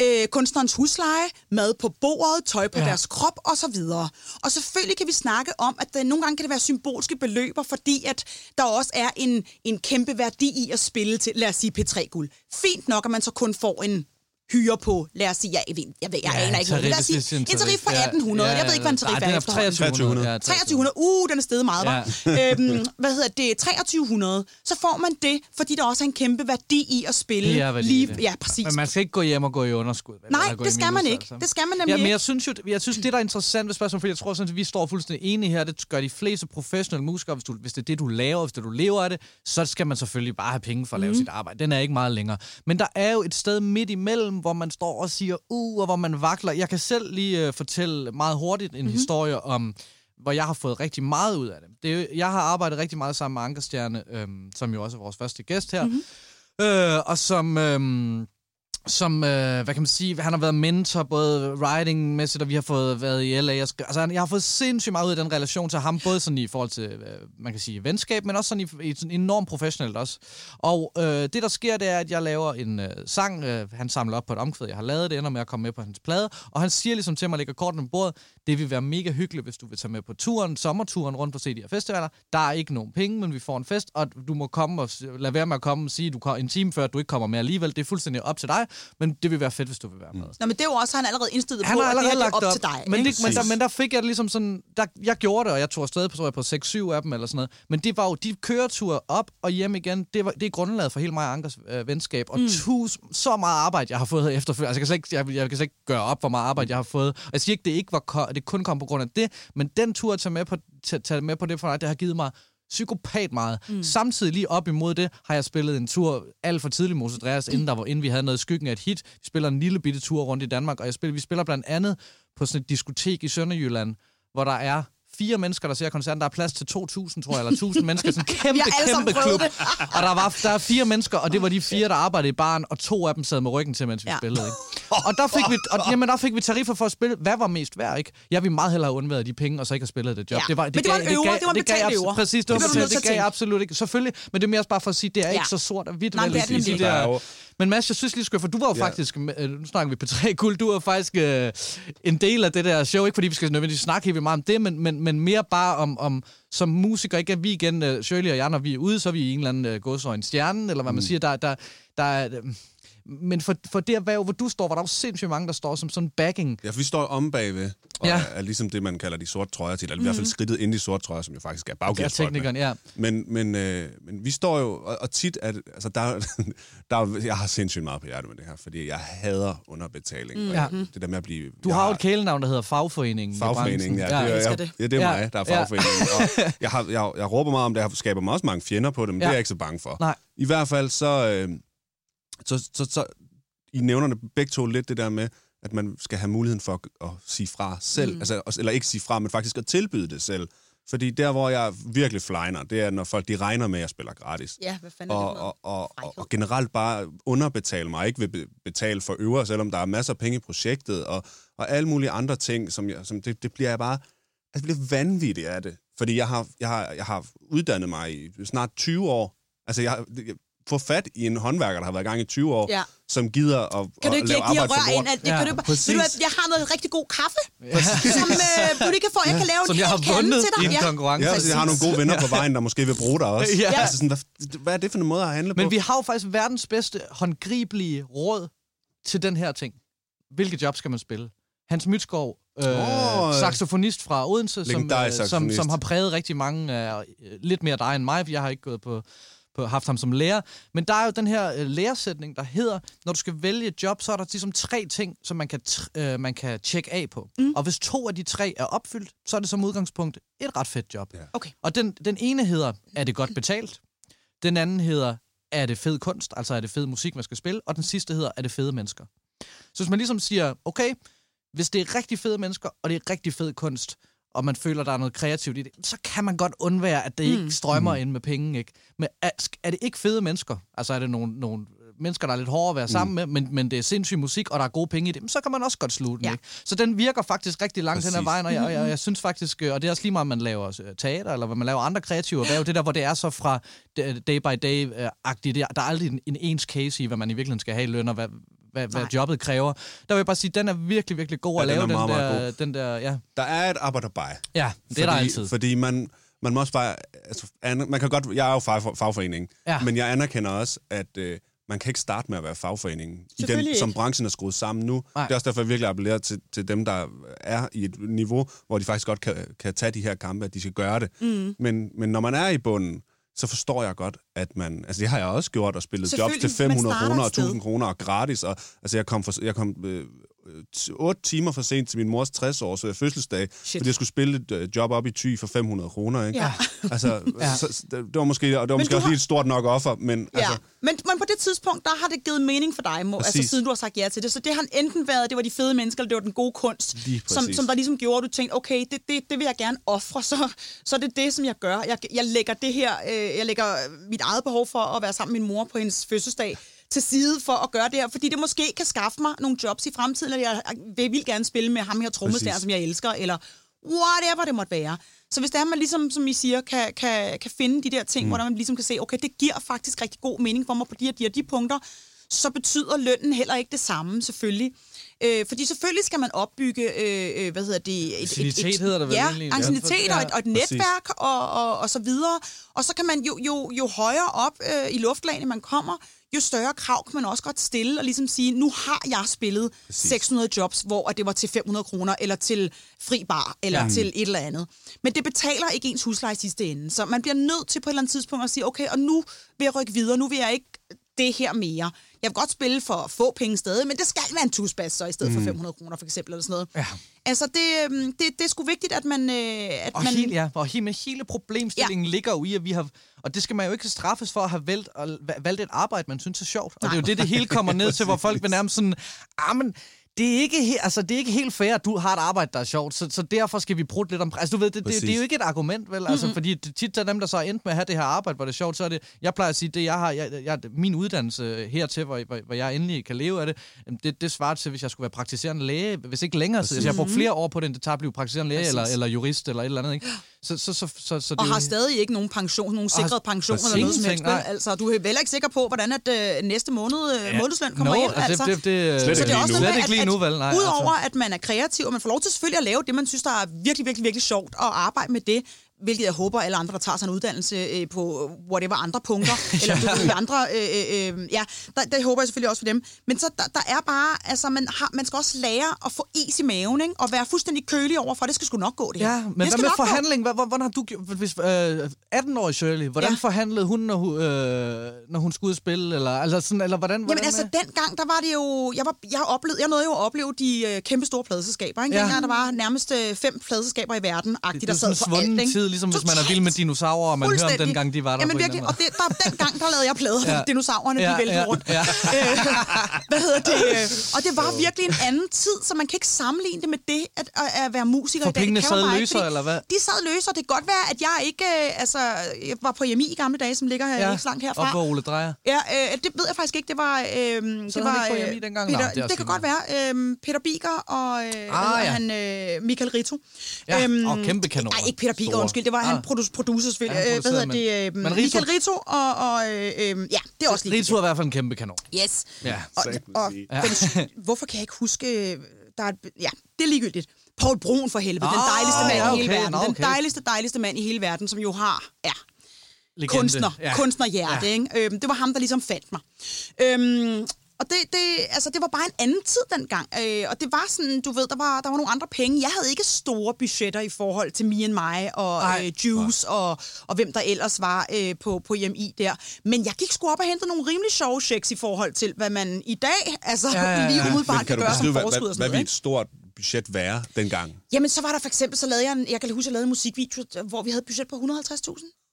øh, kunstnerens husleje, mad på bordet, tøj på Ja. deres krop osv. Og selvfølgelig kan vi snakke om, at der, nogle gange kan det være symbolske beløber, fordi at der også er en, en kæmpe værdi i at spille til, lad os sige, P3-guld. Fint nok, at man så kun får en hyre på, lad os sige, jeg, ved, jeg, ved, jeg Ja, aner ikke noget, lad os sige, en tarif fra tarif, ja. 1800, jeg ved ikke, hvad en tarif Nej, er den er efterhånden. 2300. Ja, 2300. Uh, den er steget meget, var. øhm, hvad hedder det? 2300. Så får man det, fordi der også er en kæmpe værdi i at spille. Det er værdi lige, det. Ja, præcis. Men man skal ikke gå hjem og gå i underskud. vel? Nej, det skal man ikke. Det skal man nemlig ja, men jeg synes jo, jeg synes, det der er interessant ved spørgsmålet, fordi jeg tror sådan, at vi står fuldstændig enige her, det gør de fleste professionelle musikere, hvis, du, hvis det er det, du laver, hvis det du lever af det, så skal man selvfølgelig bare have penge for at lave Mhm. sit arbejde. Den er ikke meget længere. Men der er jo et sted midt imellem, hvor man står og siger, uh, og hvor man vakler. Jeg kan selv lige uh, fortælle meget hurtigt en Mhm. mm-hmm. historie om, hvor jeg har fået rigtig meget ud af det. det jeg har arbejdet rigtig meget sammen med Ankerstjerne, øhm, som jo også er vores første gæst her, mm-hmm. øh, og som... Øhm, som, øh, hvad kan man sige, han har været mentor både writing-mæssigt, og vi har fået været i LA. Og altså, jeg har fået sindssygt meget ud af den relation til ham, både sådan i forhold til, øh, man kan sige, venskab, men også sådan i, i sådan enormt professionelt også. Og øh, det, der sker, det er, at jeg laver en øh, sang, øh, han samler op på et omkvæd, jeg har lavet, det ender med at komme med på hans plade, og han siger ligesom til mig, lægger kortene på bordet, det vil være mega hyggeligt, hvis du vil tage med på turen, sommerturen rundt på CDR Festivaler. Der er ikke nogen penge, men vi får en fest, og du må komme og lade være med at komme og sige, du kommer en time før, at du ikke kommer med alligevel. Det er fuldstændig op til dig, men det vil være fedt, hvis du vil være med. Nå, men det er jo også, han allerede indstillet Han på, har at det allerede lagt op op, til dig. men, ikke? det, men, der, men der fik jeg det ligesom sådan, der, jeg gjorde det, og jeg tog afsted på, tror jeg, på 6-7 af dem eller sådan noget. Men det var jo de køreture op og hjem igen, det, var, det er grundlaget for hele mig og Ankers øh, venskab. Og mm. tus, så meget arbejde, jeg har fået efterfølgende. Altså, jeg kan, slet ikke, jeg, jeg kan slet ikke gøre op, hvor meget arbejde jeg har fået. Og jeg siger ikke, det ikke var det kun kom på grund af det, men den tur at tage med på, tage, tage med på det for dig, det har givet mig psykopat meget. Mm. Samtidig lige op imod det, har jeg spillet en tur alt for tidligt Moses Dreas, inden, der var, inden vi havde noget skyggen af et hit. Vi spiller en lille bitte tur rundt i Danmark, og jeg spiller, vi spiller blandt andet på sådan et diskotek i Sønderjylland, hvor der er fire mennesker, der ser koncerten. Der er plads til 2.000, tror jeg, eller 1.000 mennesker. Sådan en kæmpe, kæmpe klub. Og der, var, der er fire mennesker, og det var de fire, der arbejdede i baren, og to af dem sad med ryggen til, mens vi Ja. spillede. Ikke? Og der fik, vi, og, jamen, der fik vi tariffer for at spille. Hvad var mest værd, ikke? Jeg ville meget hellere have undværet de penge, og så ikke have spillet det job. Ja. Det var, Men det var en øver, det var en gav betalt øver. Præcis, det var Det til Det at gav absolut ikke. Selvfølgelig, men det er mere bare for at sige, det er Ja. ikke så sort og hvidt. Nej, det er det i de nemlig Der der- jo- men Mads, jeg synes lige, skal, for du var jo Ja. faktisk, øh, nu snakker vi på tre guld, du var faktisk øh, en del af det der show, ikke fordi vi skal nødvendigvis snakke helt meget om det, men, men, men mere bare om, om som musiker, ikke? At vi igen, øh, Shirley og jeg, når vi er ude, så er vi i en eller anden øh, godsøjne stjerne, eller hvad man siger, der, der, der er... Men for, for det erhverv, hvor du står, var der jo sindssygt mange, der står som sådan backing. Ja, for vi står om bagved, og ja. Ja. er, er ligesom det, man kalder de sorte trøjer til, eller mm. i hvert fald skridtet ind i sorte trøjer, som jo faktisk er er baggearfolkene. teknikeren, ja. Men, men, øh, men vi står jo, og, og tit, at, altså der, der, er- jeg har sindssygt meget på hjertet med det her, fordi jeg hader underbetaling. Mm. Ja. Det der med at blive... Du jeg har jo et kælenavn, der hedder Fagforeningen. Fagforeningen, ja. det, er, elsker jeg, det. ja, det er Ja. mig, der er Ja. fagforeningen. Og jeg, har, jeg, jeg råber meget om det, jeg skaber mig også mange fjender på det, men ja. det Ja. er jeg ikke så bange for. Nej. I hvert fald så, øh, så, så, så I nævner det begge to lidt det der med, at man skal have muligheden for at, at sige fra selv. Mm. Altså, eller ikke sige fra, men faktisk at tilbyde det selv. Fordi der, hvor jeg virkelig flyner, det er, når folk de regner med, at jeg spiller gratis. Ja, hvad fanden er Og, det for og, og, og, og generelt bare underbetale mig, ikke vil be- betale for øver, selvom der er masser af penge i projektet, og, og alle mulige andre ting, som, jeg, som det, det bliver jeg bare... Altså, det bliver vanvittigt af det. Fordi jeg har, jeg, har, jeg har uddannet mig i snart 20 år. Altså, jeg jeg får fat i en håndværker, der har været i gang i 20 år, Ja. som gider at, Kan du at ikke lave arbejde for lort. ind? At, det, Ja, kan du, ikke- præcis. ved du, jeg har noget rigtig god kaffe, som øh, du kan få. Jeg kan lave Som en jeg har vundet til i dig. en Ja. konkurrence. Ja, jeg har nogle gode venner på vejen, der måske vil bruge dig også. Ja. Altså sådan, hvad, hvad er det for en måde at handle på? Men vi har jo faktisk verdens bedste håndgribelige råd til den her ting. Hvilke job skal man spille? Hans Mytskov, øh, Åh, saxofonist fra Odense, som, øh, som, som har præget rigtig mange, øh, lidt mere dig end mig, for jeg har ikke gået på, på, haft ham som lærer. Men der er jo den her øh, læresætning, der hedder, når du skal vælge et job, så er der ligesom tre ting, som man kan, tr- øh, man kan tjekke af på. Mm. Og hvis to af de tre er opfyldt, så er det som udgangspunkt et ret fedt job. Ja. Okay. Og den, den ene hedder, er det godt betalt? Den anden hedder, er det fed kunst? Altså er det fed musik, man skal spille? Og den sidste hedder, er det fede mennesker? Så hvis man ligesom siger, okay, hvis det er rigtig fede mennesker, og det er rigtig fed kunst, og man føler, der er noget kreativt i det, så kan man godt undvære, at det ikke strømmer ind med penge. Ikke? Men er, er det ikke fede mennesker? Altså er det nogle, nogle mennesker, der er lidt hårde at være sammen med, men, men det er sindssyg musik, og der er gode penge i det, så kan man også godt slutte den. Ja. Ikke? Så den virker faktisk rigtig langt hen ad Præcis. vejen, og jeg, og jeg, jeg synes faktisk, øh, og det er også lige meget, om man laver øh, teater, eller hvad man laver andre kreative erhverv, det der, hvor det er så fra d- day by day-agtigt, er- der er aldrig en, en ens case i, hvad man i virkeligheden skal have i løn, og hvad, hvad, hvad jobbet kræver. Der vil jeg bare sige, den er virkelig, virkelig god Ja, at den lave, den, meget, meget der, den der, ja. Der er et arbejderbej. Ja, det er der altid. Fordi man, man må også bare... Altså, an, man kan godt, jeg er jo fag, fagforening, Ja. men jeg anerkender også, at øh, man kan ikke starte med at være fagforening, i den, ikke. som branchen er skruet sammen nu. Nej. Det er også derfor, jeg virkelig appellerer til, til dem, der er i et niveau, hvor de faktisk godt kan, kan tage de her kampe, at de skal gøre det. Mm. Men, men når man er i bunden, så forstår jeg godt, at man... Altså, det har jeg også gjort, og spillet jobs til Selvfølgelig, man 500 starter kroner og sted. 1000 kroner og gratis. Og, altså, jeg kom, for, jeg kom øh, øh, t- otte timer for sent til min mors 60-års øh, fødselsdag, Shit. fordi jeg skulle spille et øh, job op i Thy for 500 kroner. Ikke? Ja. Altså, Ja. så, det var måske, og det var måske du også har- lige et stort nok offer, men Ja, altså, men, men på det tidspunkt, der har det givet mening for dig, må, altså siden du har sagt ja til det. Så det har enten været, det var de fede mennesker, eller det var den gode kunst, som, som der ligesom gjorde, at du tænkte, okay, det, det, det vil jeg gerne ofre, så, så er det det, som jeg gør. Jeg, jeg lægger det her, øh, jeg lægger mit eget behov for at være sammen med min mor på hendes fødselsdag til side for at gøre det her, fordi det måske kan skaffe mig nogle jobs i fremtiden, eller jeg vil vildt gerne spille med ham her trommeslærer, som jeg elsker, eller whatever det måtte være. Så hvis det er, man ligesom, som I siger, kan, kan, kan finde de der ting, mm. hvor man ligesom kan se, okay, det giver faktisk rigtig god mening for mig på de her, de her de punkter, så betyder lønnen heller ikke det samme, selvfølgelig. Øh, fordi selvfølgelig skal man opbygge, øh, øh, hvad hedder det? Et, Anciennitet hedder det vel ja, egentlig. Ja, og, et, og et netværk og, og, og så videre. Og så kan man jo, jo, jo højere op øh, i luftlagene man kommer, jo større krav kan man også godt stille og ligesom sige, nu har jeg spillet Præcis. 600 jobs, hvor det var til 500 kroner, eller til fri bar, eller ja. til et eller andet. Men det betaler ikke ens husleje i sidste ende. Så man bliver nødt til på et eller andet tidspunkt at sige, okay, og nu vil jeg rykke videre, nu vil jeg ikke det her mere. Jeg vil godt spille for få penge stadig, men det skal være en tusbas så i stedet mm. for 500 kroner for eksempel, eller sådan noget. Ja. Altså, det, øhm, det, det er sgu vigtigt, at man... Øh, at Og, man hele, ja, og hele, hele problemstillingen ja. ligger jo i, at vi har... Og det skal man jo ikke straffes for at have valgt, og, valgt et arbejde, man synes er sjovt. Og Nej. det er jo det, det hele kommer ned til, hvor folk vil nærmest sådan... Ah, men det er, ikke, he- altså, det er ikke helt fair, at du har et arbejde, der er sjovt, så, så derfor skal vi bruge lidt om... Altså, du ved, det, det, Præcis. det er jo ikke et argument, vel? Altså, fordi det, tit er dem, der så er endt med at have det her arbejde, hvor det er sjovt, så er det... Jeg plejer at sige, det jeg har... Jeg, jeg, min uddannelse hertil, hvor, hvor, hvor jeg endelig kan leve af det, det, det svarer til, hvis jeg skulle være praktiserende læge, hvis ikke længere tid. Altså, jeg har brugt flere år på det, end det tager at blive praktiserende læge, Præcis. eller, eller jurist, eller et eller andet, ikke? Så, så, så, så, så det og er jo- har stadig ikke nogen pension, nogen har- sikret pension eller noget som helst. Nej. vel? Altså, du er heller ikke sikker på, hvordan at øh, næste måned øh, månedsløn kommer no, ind. Altså. det, det, det, Slet Så det er også noget med, ikke lige nu, vel? Nej, udover altså. at man er kreativ, og man får lov til selvfølgelig at lave det, man synes, der er virkelig, virkelig, virkelig sjovt, og arbejde med det, hvilket jeg håber, alle andre, der tager sig en uddannelse øh, på whatever andre punkter, eller du ved, andre, øh, øh, øh, ja, der, det håber jeg selvfølgelig også for dem. Men så der, der er bare, altså man, har, man skal også lære at få is i maven, ikke? og være fuldstændig kølig over for, det skal sgu nok gå det her. Ja, men det hvad med forhandling? Hvad- hvor- Hvordan har du? Hvis, øh, 18-årig Shirley, hvordan Ja. forhandlede hun, når hun, øh, når hun skulle ud og spille? Eller, altså sådan, eller hvordan, Jamen hvordan altså, med- dengang, der var det jo... Jeg, var, jeg, oplevede, jeg nåede jo at opleve de øh, kæmpe store pladeselskaber. Ikke? Ja. Dengang, der var nærmest øh, fem pladeselskaber i verden, agtigt, der er sad på alt. ikke? tid, ligesom hvis man er Totalt. vild med dinosaurer, og man hører om dengang, de var der Jamen på en virkelig, og det, der, dengang, der lavede jeg plader, ja. Dinosaurerne, Ja, de væltede ja, rundt. ja. Øh, hvad hedder det? øh, Og det var virkelig en anden tid, så man kan ikke sammenligne det med det, at, at, være musiker For i dag. Det pengene sad løsere, fordi eller hvad? De sad løsere. Det kan godt være, at jeg ikke... øh, Altså, jeg var på EMI i gamle dage, som ligger her ja. ikke så langt herfra. op hvor Ole Drejer. Ja, øh, det ved jeg faktisk ikke. Det var... Øh, det var ikke på dengang? Peter, Nå, det, det kan godt være. Øh, Peter Biker og øh, ah, ja. han, øh, Michael Rito. Ja, og kæmpe kanoner. Nej, ikke Peter Biker, Store. Undskyld. Det var ah. han Ah. producer, producer selvfølgelig. Ja, han Øh, hvad hedder det? men- Øh, men Rito- Michael Rito og... og øh, øh, ja, det er også lige Rito er i hvert fald en kæmpe kanon. Yes. Ja. Og, og, sige. ja. hvorfor kan jeg ikke huske... øh, Der er, ja, det er ligegyldigt. Paul Brun for helvede. Den Ah, dejligste mand ja, i hele okay, verden. nå, Den okay. dejligste, dejligste mand i hele verden, som jo har... Ja, Legende. kunstner. Ja. kunstnerhjerte, ja. ikke? Øhm, det var ham, der ligesom fandt mig. Øhm, og det, det, altså, det var bare en anden tid dengang. Øh, og det var sådan, du ved, der var, der var nogle andre penge. Jeg havde ikke store budgetter i forhold til Me and My og Nej. øh, Juice og, og hvem der ellers var øh, på, på IMI der. Men jeg gik sgu op og hentede nogle rimelig sjove checks i forhold til, hvad man i dag altså, Ja, ja, ja. lige umiddelbart kan, kan gøre som beskrive, hvad, forskud hvad, og sådan hvad noget. ikke? et stort budget være dengang? Jamen, så var der for eksempel, så lavede jeg en, jeg kan huske, jeg lavede en musikvideo, hvor vi havde et budget på 150.000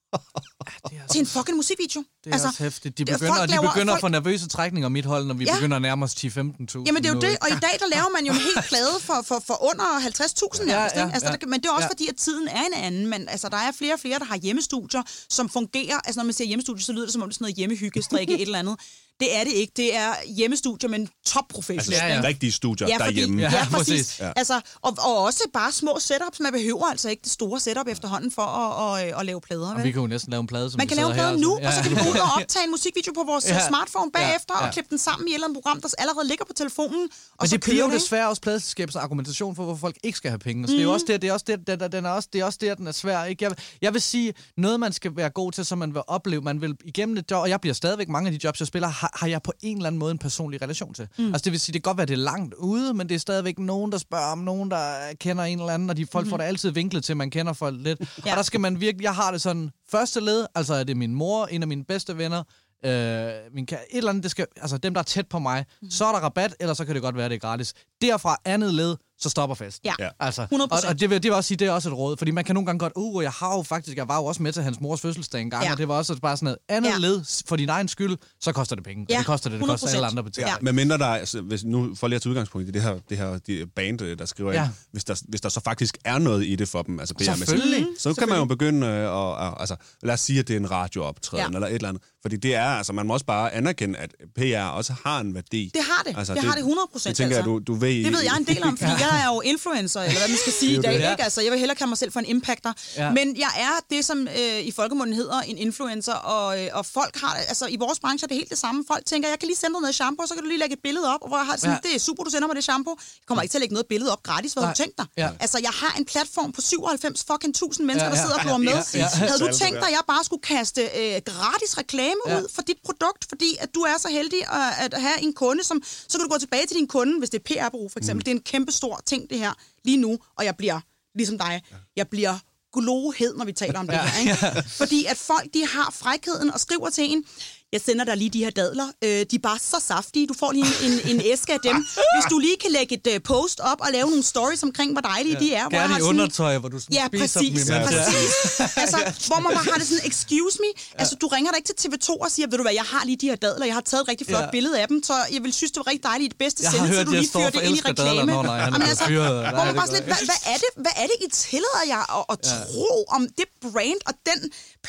Det er, til en fucking musikvideo. det er altså, også hæftigt. De er- begynder, folk de laver- begynder folk- at få nervøse trækninger mit hold, når vi Ja. begynder at nærme os 10-15.000. Jamen det er jo det, og i dag der laver man jo en helt plade for, for, for under 50.000 Ja, nærmest, ja, ikke? altså, ja. der, men det er også Ja. fordi, at tiden er en anden, men altså, der er flere og flere, der har hjemmestudier, som fungerer, altså når man siger hjemmestudier, så lyder det som om det er sådan noget hjemmehygge, strikke et eller andet. Det er det ikke, det er hjemmestudier, men topprofessionelt. Altså, ja, ja. Rigtige studier Ja, fordi, derhjemme. ja, Ja, præcis. Ja. Altså, og, og også bare små setups. Man behøver altså ikke det store setup efterhånden for at, at, at, at lave plader. Og vel? vi kan jo næsten lave en plade, som Man vi kan lave en plade nu, altså. og så kan vi gå ud og optage en musikvideo på vores Ja. smartphone bagefter, Ja, og ja. klippe den sammen i et eller andet program, der allerede ligger på telefonen. Og Men så det bliver jo desværre også pladeselskabets argumentation for, hvorfor folk ikke skal have penge. Så det er jo også det, det er også det, den, den er også, det er også det, den er svær. Ikke? Jeg, jeg vil sige, noget man skal være god til, så man vil opleve, man vil igennem et job, og jeg bliver stadigvæk mange af de jobs, jeg spiller, har, har jeg på en eller anden måde en personlig relation til. Mm. Altså det vil sige, det kan godt være, det er langt ude, men det er stadigvæk nogen, der spørger om nogen, der kender en eller anden, og de folk mm-hmm. får det altid vinklet til, at man kender folk lidt. Ja. Og der skal man virkelig, jeg har det sådan, første led, altså er det min mor, en af mine bedste venner, øh, min et eller andet, det skal, altså dem, der er tæt på mig, mm. så er der rabat, eller så kan det godt være, det er gratis. Derfra andet led, så stopper festen. Ja, Altså, 100%. Og, og det, vil, det vil også sige, det er også et råd, fordi man kan nogle gange godt, uh, jeg har jo faktisk, jeg var jo også med til hans mors fødselsdag en gang, Ja. og det var også bare sådan noget andet Ja. led for din egen skyld, så koster det penge. Ja, det koster det, det koster 100%. alle andre betaler. Ja. Men mindre der, altså, hvis nu for lige at tage udgangspunkt i det her, det her de band, øh, der skriver Ja. ind, hvis der, hvis der så faktisk er noget i det for dem, altså PR-mæssigt, Selvfølgelig. så kan man jo begynde øh, at, at, altså, lad os sige, at det er en radiooptræden Ja. eller et eller andet. Fordi det er, altså, man må også bare anerkende, at PR også har en værdi. Det har det. det, har det 100 procent. Det tænker altså. jeg, du, du ved... Det ved jeg en del om, fordi jeg er jo influencer, eller hvad man skal sige i dag. Ikke? Altså, jeg vil hellere kalde mig selv for en impactor. Ja. Men jeg er det, som øh, i folkemunden hedder en influencer, og, øh, og folk har, altså i vores branche er det helt det samme. Folk tænker, jeg kan lige sende dig noget shampoo, så kan du lige lægge et billede op, og hvor jeg har det sådan, Ja. det er super, du sender mig det shampoo. Jeg kommer ikke til at lægge noget billede op gratis, hvad har du Nej. tænkt dig? Ja. Altså, jeg har en platform på 97 fucking tusind mennesker, Ja, der ja, sidder og glor med. ja, ja. Havde du tænkt der. dig, at jeg bare skulle kaste øh, gratis reklame Ja. ud for dit produkt, fordi at du er så heldig at, at have en kunde, som så kan du gå tilbage til din kunde, hvis det er PR-bureau for eksempel. Mm. Det er en kæmpe stor ting, det her, lige nu, og jeg bliver, ligesom dig, jeg bliver glohed, når vi taler om det her. Ikke? Fordi at folk, de har frækheden og skriver til en, jeg sender dig lige de her dadler. Øh, de er bare så saftige. Du får lige en, en, en æske af dem. Hvis du lige kan lægge et uh, post op og lave nogle stories omkring, hvor dejlige ja. de er. hvor jeg Gerne har i sådan- undertøj, hvor du sådan Ja, spiser dem præcis. imens. præcis. altså, hvor man bare har det sådan, excuse me. Altså, du ringer da ikke til TV2 og siger, ved du hvad, jeg har lige de her dadler, jeg har taget et rigtig flot Ja. ja. billede af dem, så jeg vil synes, det var rigtig dejligt i det bedste Jeg sende, så du lige fyrer det ind i reklame. Nå, nej, Jamen, altså, fyret. hvor man bare sådan lidt, hvad, hvad, er det, hvad er det, I tillader jer at, at tro om det brand og den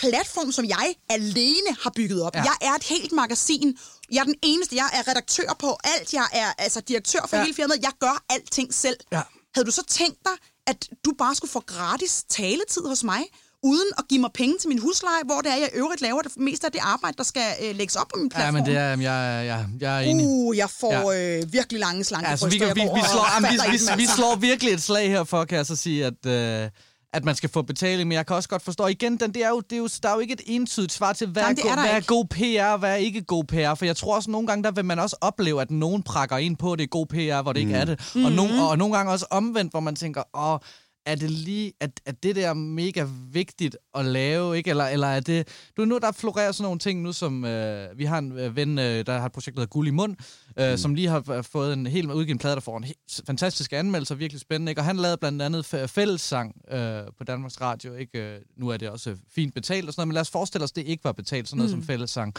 platform, som jeg alene har bygget op? Ja. Jeg er et helt magasin. Jeg er den eneste. Jeg er redaktør på alt. Jeg er altså direktør for Ja. ja. hele firmaet. Jeg gør alting selv. Ja. Havde du så tænkt dig, at du bare skulle få gratis taletid hos mig, uden at give mig penge til min husleje, hvor det er, jeg øvrigt laver det meste af det arbejde, der skal øh, lægges op på min Ja, platform? men det er, jeg, jeg, jeg er enig. Uh, jeg får Ja. øh, virkelig lange slanke Altså, vi, kan, vi, vi, slår, jamen, vi, vi, vi slår virkelig et slag her for, kan jeg så sige, at, øh, at man skal få betaling, men jeg kan også godt forstå, igen, den, det er jo, det er jo, der er jo ikke et entydigt svar til, hvad, Jamen, er, er go, der hvad er god PR, og hvad er ikke god PR, for jeg tror også, nogle gange, der vil man også opleve, at nogen prakker ind på, at det er god PR, hvor det ikke er det, og, Mhm. nogle, og, og nogle gange også omvendt, hvor man tænker, åh, er det lige, at, at det der mega vigtigt at lave, ikke? Eller, eller er det... Du nu, der florerer sådan nogle ting nu, som... Øh, vi har en øh, ven, øh, der har et projekt, der hedder Guld i mund, øh, mm. som lige har øh, fået en helt udgivet plade, der får en helt fantastisk anmeldelse, virkelig spændende, ikke? Og han lavede blandt andet fællessang øh, på Danmarks Radio, ikke? Øh, nu er det også øh, fint betalt og sådan noget, men lad os forestille os, det ikke var betalt, sådan noget mm. som fællessang.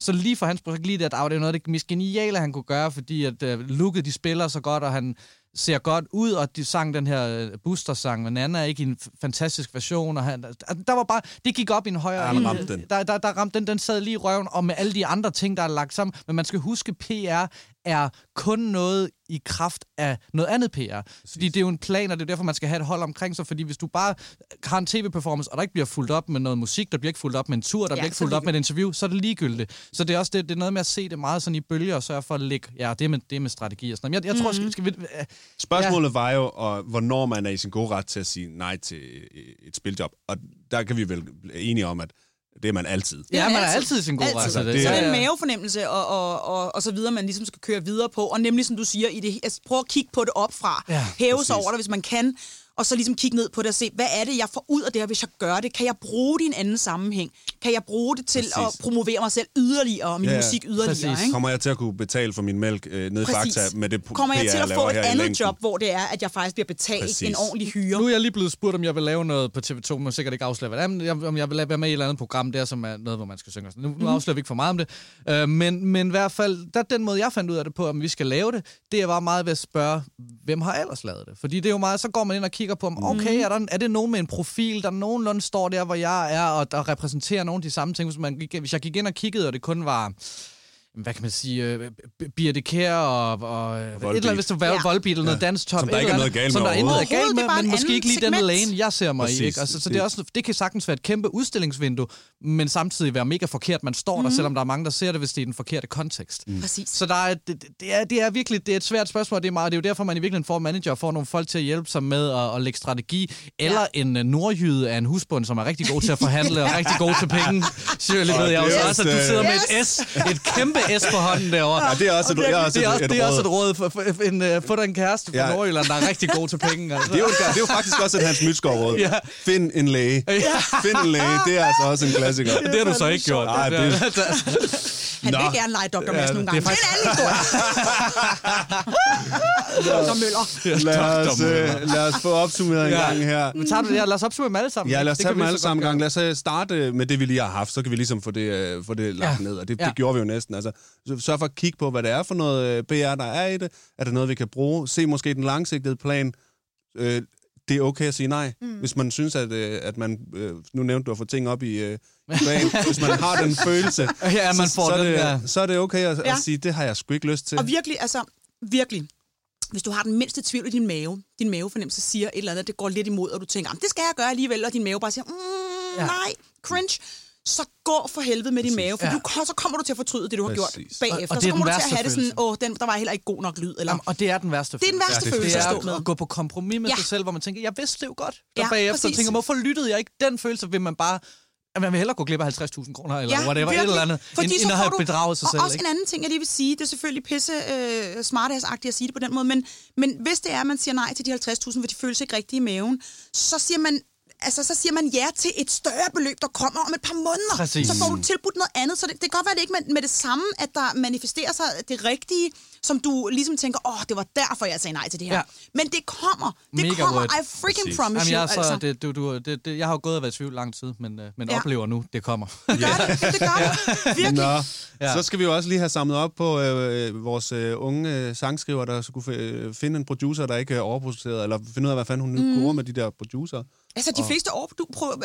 Så lige for hans projekt, lige der, det noget af det mest geniale, han kunne gøre, fordi at øh, looket, de spiller så godt, og han ser godt ud, og de sang den her øh, Booster-sang, men Anna er ikke i en fantastisk version, og han, altså, der var bare, det gik op i en højere Ja, han ramte den. Der, der, der ramte den, den sad lige i røven, og med alle de andre ting, der er lagt sammen, men man skal huske, PR er kun noget i kraft af noget andet PR. Fordi det er jo en plan, og det er derfor, man skal have et hold omkring sig, fordi hvis du bare har en tv-performance, og der ikke bliver fuldt op med noget musik, der bliver ikke fuldt op med en tur, der Ja, bliver ikke så fuldt op med et interview, så er det ligegyldigt. Så det er også det, det er noget med at se det meget sådan i bølger, og sørge for at lægge, ja, det er med, det er med strategi og sådan noget. Jeg, jeg tror, skal, skal vi... Spørgsmålet ja. var jo, og, hvornår man er i sin gode ret til at sige nej til et spiljob. Og der kan vi vel blive enige om, at det er man altid. Ja, man er altid. i sin gode Altid. ret til Det det. Så er- er det Ja, en mavefornemmelse og, og, og, og så videre, man ligesom skal køre videre på. Og nemlig, som du siger, i det, altså, prøv at kigge på det opfra. Ja, Hæve præcis. sig over det, hvis man kan. Og så ligesom kigge ned på det og se, hvad er det, jeg får ud af det her, hvis jeg gør det? Kan jeg bruge det i en anden sammenhæng? Kan jeg bruge det til Præcis. at promovere mig selv yderligere og min Ja, musik yderligere? Præcis. Ikke? Kommer jeg til at kunne betale for min mælk øh, ned i. Fakta med det Kommer jeg PR, til at få et andet job, hvor det er, at jeg faktisk bliver betalt Præcis. en ordentlig hyre? Nu er jeg lige blevet spurgt, om jeg vil lave noget på TV2, men sikkert ikke afsløre, hvad det er, men jeg- om jeg vil være med i et eller andet program der, som er noget, hvor man skal synge. Nu, nu afslører vi ikke for meget om det. Uh, men, men i hvert fald, der, den måde, jeg fandt ud af det på, om vi skal lave det, det var meget ved at spørge, hvem har ellers lavet det? Fordi det er jo meget, så går man ind og kigger på, om okay, er, der, er det nogen med en profil, der nogenlunde står der, hvor jeg er, og der repræsenterer nogle af de samme ting. Hvis, man, hvis jeg gik ind og kiggede, og det kun var hvad kan man sige, øh, Birte Kær og, og øh, et eller andet, hvis det var Ja. eller noget Ja. dansk top. Som der ikke er noget galt Som med der er galt med, er men måske ikke lige den segment. lane, jeg ser mig Præcis. i. Ikke? Altså, så det, er også, det kan sagtens være et kæmpe udstillingsvindue, men samtidig være mega forkert, man står der, selvom der er mange, der ser det, hvis det er i den forkerte kontekst. Mm. Præcis. Så der er, det, det, er, det er virkelig det er et svært spørgsmål, det er, meget, det er jo derfor, man i virkeligheden får manager og får nogle folk til at hjælpe sig med at, at lægge strategi, eller Ja. en uh, nordjyde af en husbund, som er rigtig god til at forhandle og rigtig god til penge. Shirley Og ved jeg er også, at du også, sidder med Yes. et S, et kæmpe lille S på hånden derovre. Ja, det er også et, det er også Det er et, også, et det er også råd. et råd. For, for, for, en, uh, få dig en kæreste fra Ja. Nordjylland, der er rigtig god til penge. Altså. Det er, jo, det er jo faktisk også et Hans Mytsgaard-råd. Ja. Find en læge. Find en læge, det er altså også en klassiker. Det har du så ikke gjort. Nej, det- Han Nå. vil gerne lege Dr. Mads Ja, nogle det er gange. Det er en anden. Møller. Lad os, øh, lad os få opsummeret en Ja. gang her. Men tager du det her? Lad os opsummere dem alle sammen. Ja, lad os tage dem alle så sammen gang. Lad os øh, starte med det, vi lige har haft. Så kan vi ligesom få det, øh, få det lagt Ja. ned. Og det, Ja. det gjorde vi jo næsten. Altså, så sørg for at kigge på, hvad det er for noget øh, BR, der er i det. Er det noget, vi kan bruge? Se måske den langsigtede plan. Øh, det er okay at sige nej. Mm. Hvis man synes, at, øh, at man... Øh, nu nævnte du at få ting op i øh. Hvis man har den følelse, Ja, man så, får så, er den det, der- så er det okay at, Ja. at sige, det har jeg sgu ikke lyst til. Og virkelig, altså, virkelig. Hvis du har den mindste tvivl i din mave, din mavefornemmelse siger et eller andet, det går lidt imod, og du tænker, "Jamen, det skal jeg gøre alligevel, og din mave bare siger, mm, ja. nej, cringe, så gå for helvede med din mave, for Ja. du, så kommer du til at fortryde det, du har gjort Præcis. bagefter. Og- og så er kommer du til at have det sådan, følelse. åh, den, der var heller ikke god nok lyd. Eller, Jamen, og det er den værste det er den følelse. værste Ja, det er følelse Det at er stå med. at gå på kompromis med Ja. sig selv, hvor man tænker, jeg vidste det jo godt. Der Ja, bagefter præcis. tænker, hvorfor lyttede jeg ikke? Den følelse vil man bare... at Man vil hellere gå glip af 50.000 kroner, eller Ja, whatever, et virkelig. eller andet, Fordi end, end at have du- bedraget sig og selv. også ikke? en anden ting, jeg lige vil sige, det er selvfølgelig pisse øh, smartass-agtigt at sige det på den måde, men, men hvis det er, at man siger nej til de 50.000, for de føles ikke rigtigt i maven, så siger man Altså, så siger man ja til et større beløb, der kommer om et par måneder. Præcis. Så får du tilbudt noget andet. Så det, det kan godt være, at det ikke med, med det samme, at der manifesterer sig det rigtige, som du ligesom tænker, åh, oh, det var derfor, jeg sagde nej til det her. Ja. Ja. Men det kommer. Det Mega kommer. word. I freaking Præcis. promise Jamen, you. jeg, så, altså. det, du, du, det, det, jeg har jo gået og været i tvivl lang tid, men, øh, men Ja. oplever nu, det kommer. Det gør det. Det gør det. Virkelig. Nå, Ja. ja. så skal vi jo også lige have samlet op på øh, vores øh, unge øh, sangskriver, der skulle f- øh, finde en producer, der ikke er overproduceret, eller finde ud af, hvad fanden hun nu mm. med de der producer. Altså, de fleste, over,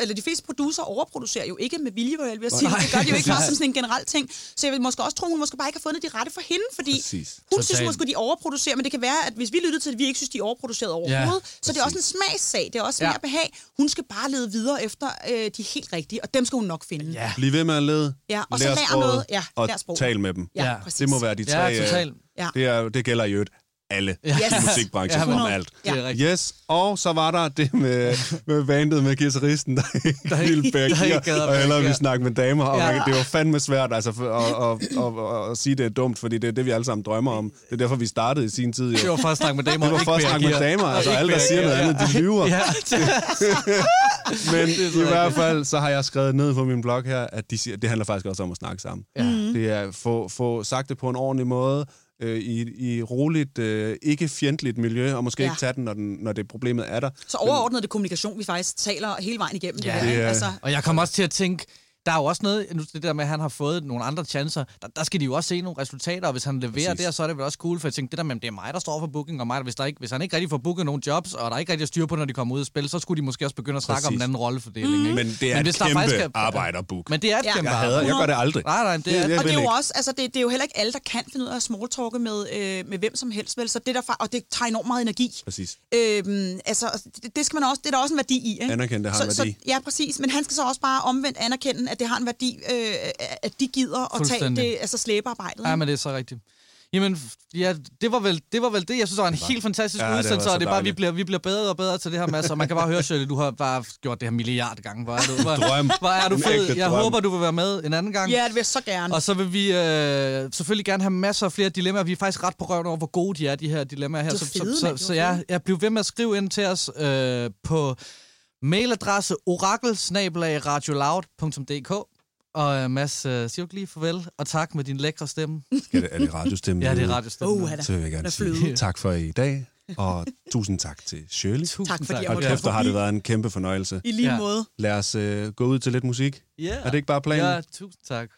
eller de fleste producer overproducerer jo ikke med vilje, vil jeg sige. Det gør de jo ikke bare som sådan en generel ting. Så jeg vil måske også tro, hun måske bare ikke har fundet de rette for hende, fordi Præcis. hun synes Totalt. måske, de overproducerer, men det kan være, at hvis vi lyttede til det, vi ikke synes, de er overproduceret overhovedet, så det er også en smagssag, det er også Ja. mere behag. Hun skal bare lede videre efter øh, de helt rigtige, og dem skal hun nok finde. Ja. Bliv ved med at lede, Ja, og så lær lær sproget, noget. Ja, og lær sproget. tal med dem. Ja, Ja. præcis. Det må være de tre. Ja, totalt. Ja. Det, er, det gælder jo alle. Yes. i musikbranchen Ja, om alt. Ja. Det. Yes, og så var der det med, med bandet med guitaristen, der ville der ikke gear, gad at og hellere ville snakke med damer. Og Ja. man, det var fandme svært altså, at, at, at, at, at, sige, det er dumt, fordi det er det, vi alle sammen drømmer om. Det er derfor, vi startede i sin tid. Det Jo. var for at snakke med damer. Det var for at snakke med damer. Altså, alle, der siger noget andet, de lyver. Ja, Men så i hvert fald, så har jeg skrevet ned på min blog her, at de siger, det handler faktisk også om at snakke sammen. Ja. Det er at få, få sagt det på en ordentlig måde, øh, i, i roligt, øh, ikke fjendtligt miljø, og måske Ja. ikke tage den, når, den, når det problemet er der. Så overordnet er det kommunikation, vi faktisk taler hele vejen igennem. Ja, det, det her, er- altså, Og jeg kommer også til at tænke, der er jo også noget, nu det der med, at han har fået nogle andre chancer, der, der skal de jo også se nogle resultater, og hvis han leverer Præcis. der, så er det vel også cool, for jeg tænkte, det der med, at det er mig, der står for booking, og mig, der, hvis, der ikke, hvis han ikke rigtig får booket nogle jobs, og der er ikke rigtig styr på, når de kommer ud og spille, så skulle de måske også begynde at snakke om Præcis. en anden rollefordeling. Ikke? Men det er hvis et der kæmpe faktisk er- arbejde at booke. Men det er et Ja. kæmpe Jeg hader, jeg gør det aldrig. Nej, nej, det er... Det- og det er jo ikke. også, altså det, det er jo heller ikke alle, der kan finde ud af at smalltalke med, øh, med hvem som helst, vel? Så det der, og det tager enormt meget energi. Præcis. Øhm, altså, det, det, skal man også, det er der også en værdi i, ikke? Anerkende, det har så, en værdi. Så, ja, præcis. Men han skal så også bare omvendt anerkende, at det har en værdi, øh, at de gider at tage det, altså slæbearbejdet. Ja, men det er så rigtigt. Jamen, ja, det var vel det, var vel det. jeg synes, det var en helt fantastisk Ja, det udsendelse, så og det er bare, vi bliver, vi bliver bedre og bedre til det her, Mads, og man kan bare høre, Shirley, du har bare gjort det her milliard gange. Hvor er du, hvor, Drøm. hvor er du fed. Jeg drøm. håber, du vil være med en anden gang. Ja, det vil jeg så gerne. Og så vil vi øh, selvfølgelig gerne have masser af flere dilemmaer. Vi er faktisk ret på røven over, hvor gode de er, de her dilemmaer her. De er så, fede, så, så, så var ja, fede. jeg bliver ved med at skrive ind til os øh, på mailadresse orakelsnabelagradioloud.dk Og øh, Mads, øh, siger du lige farvel, og tak med din lækre stemme. Skal det, er det radiostemme? Ja, det er radiostemmen. Uha da. Så vil jeg er gerne sige tak for i dag, og tusind tak til Shirley. Tusind Tak, fordi jeg Og måtte kæft, der har det været en kæmpe fornøjelse. I lige Ja. måde. Lad os øh, gå ud til lidt musik. Yeah. Er det ikke bare planen? Ja, tusind tak.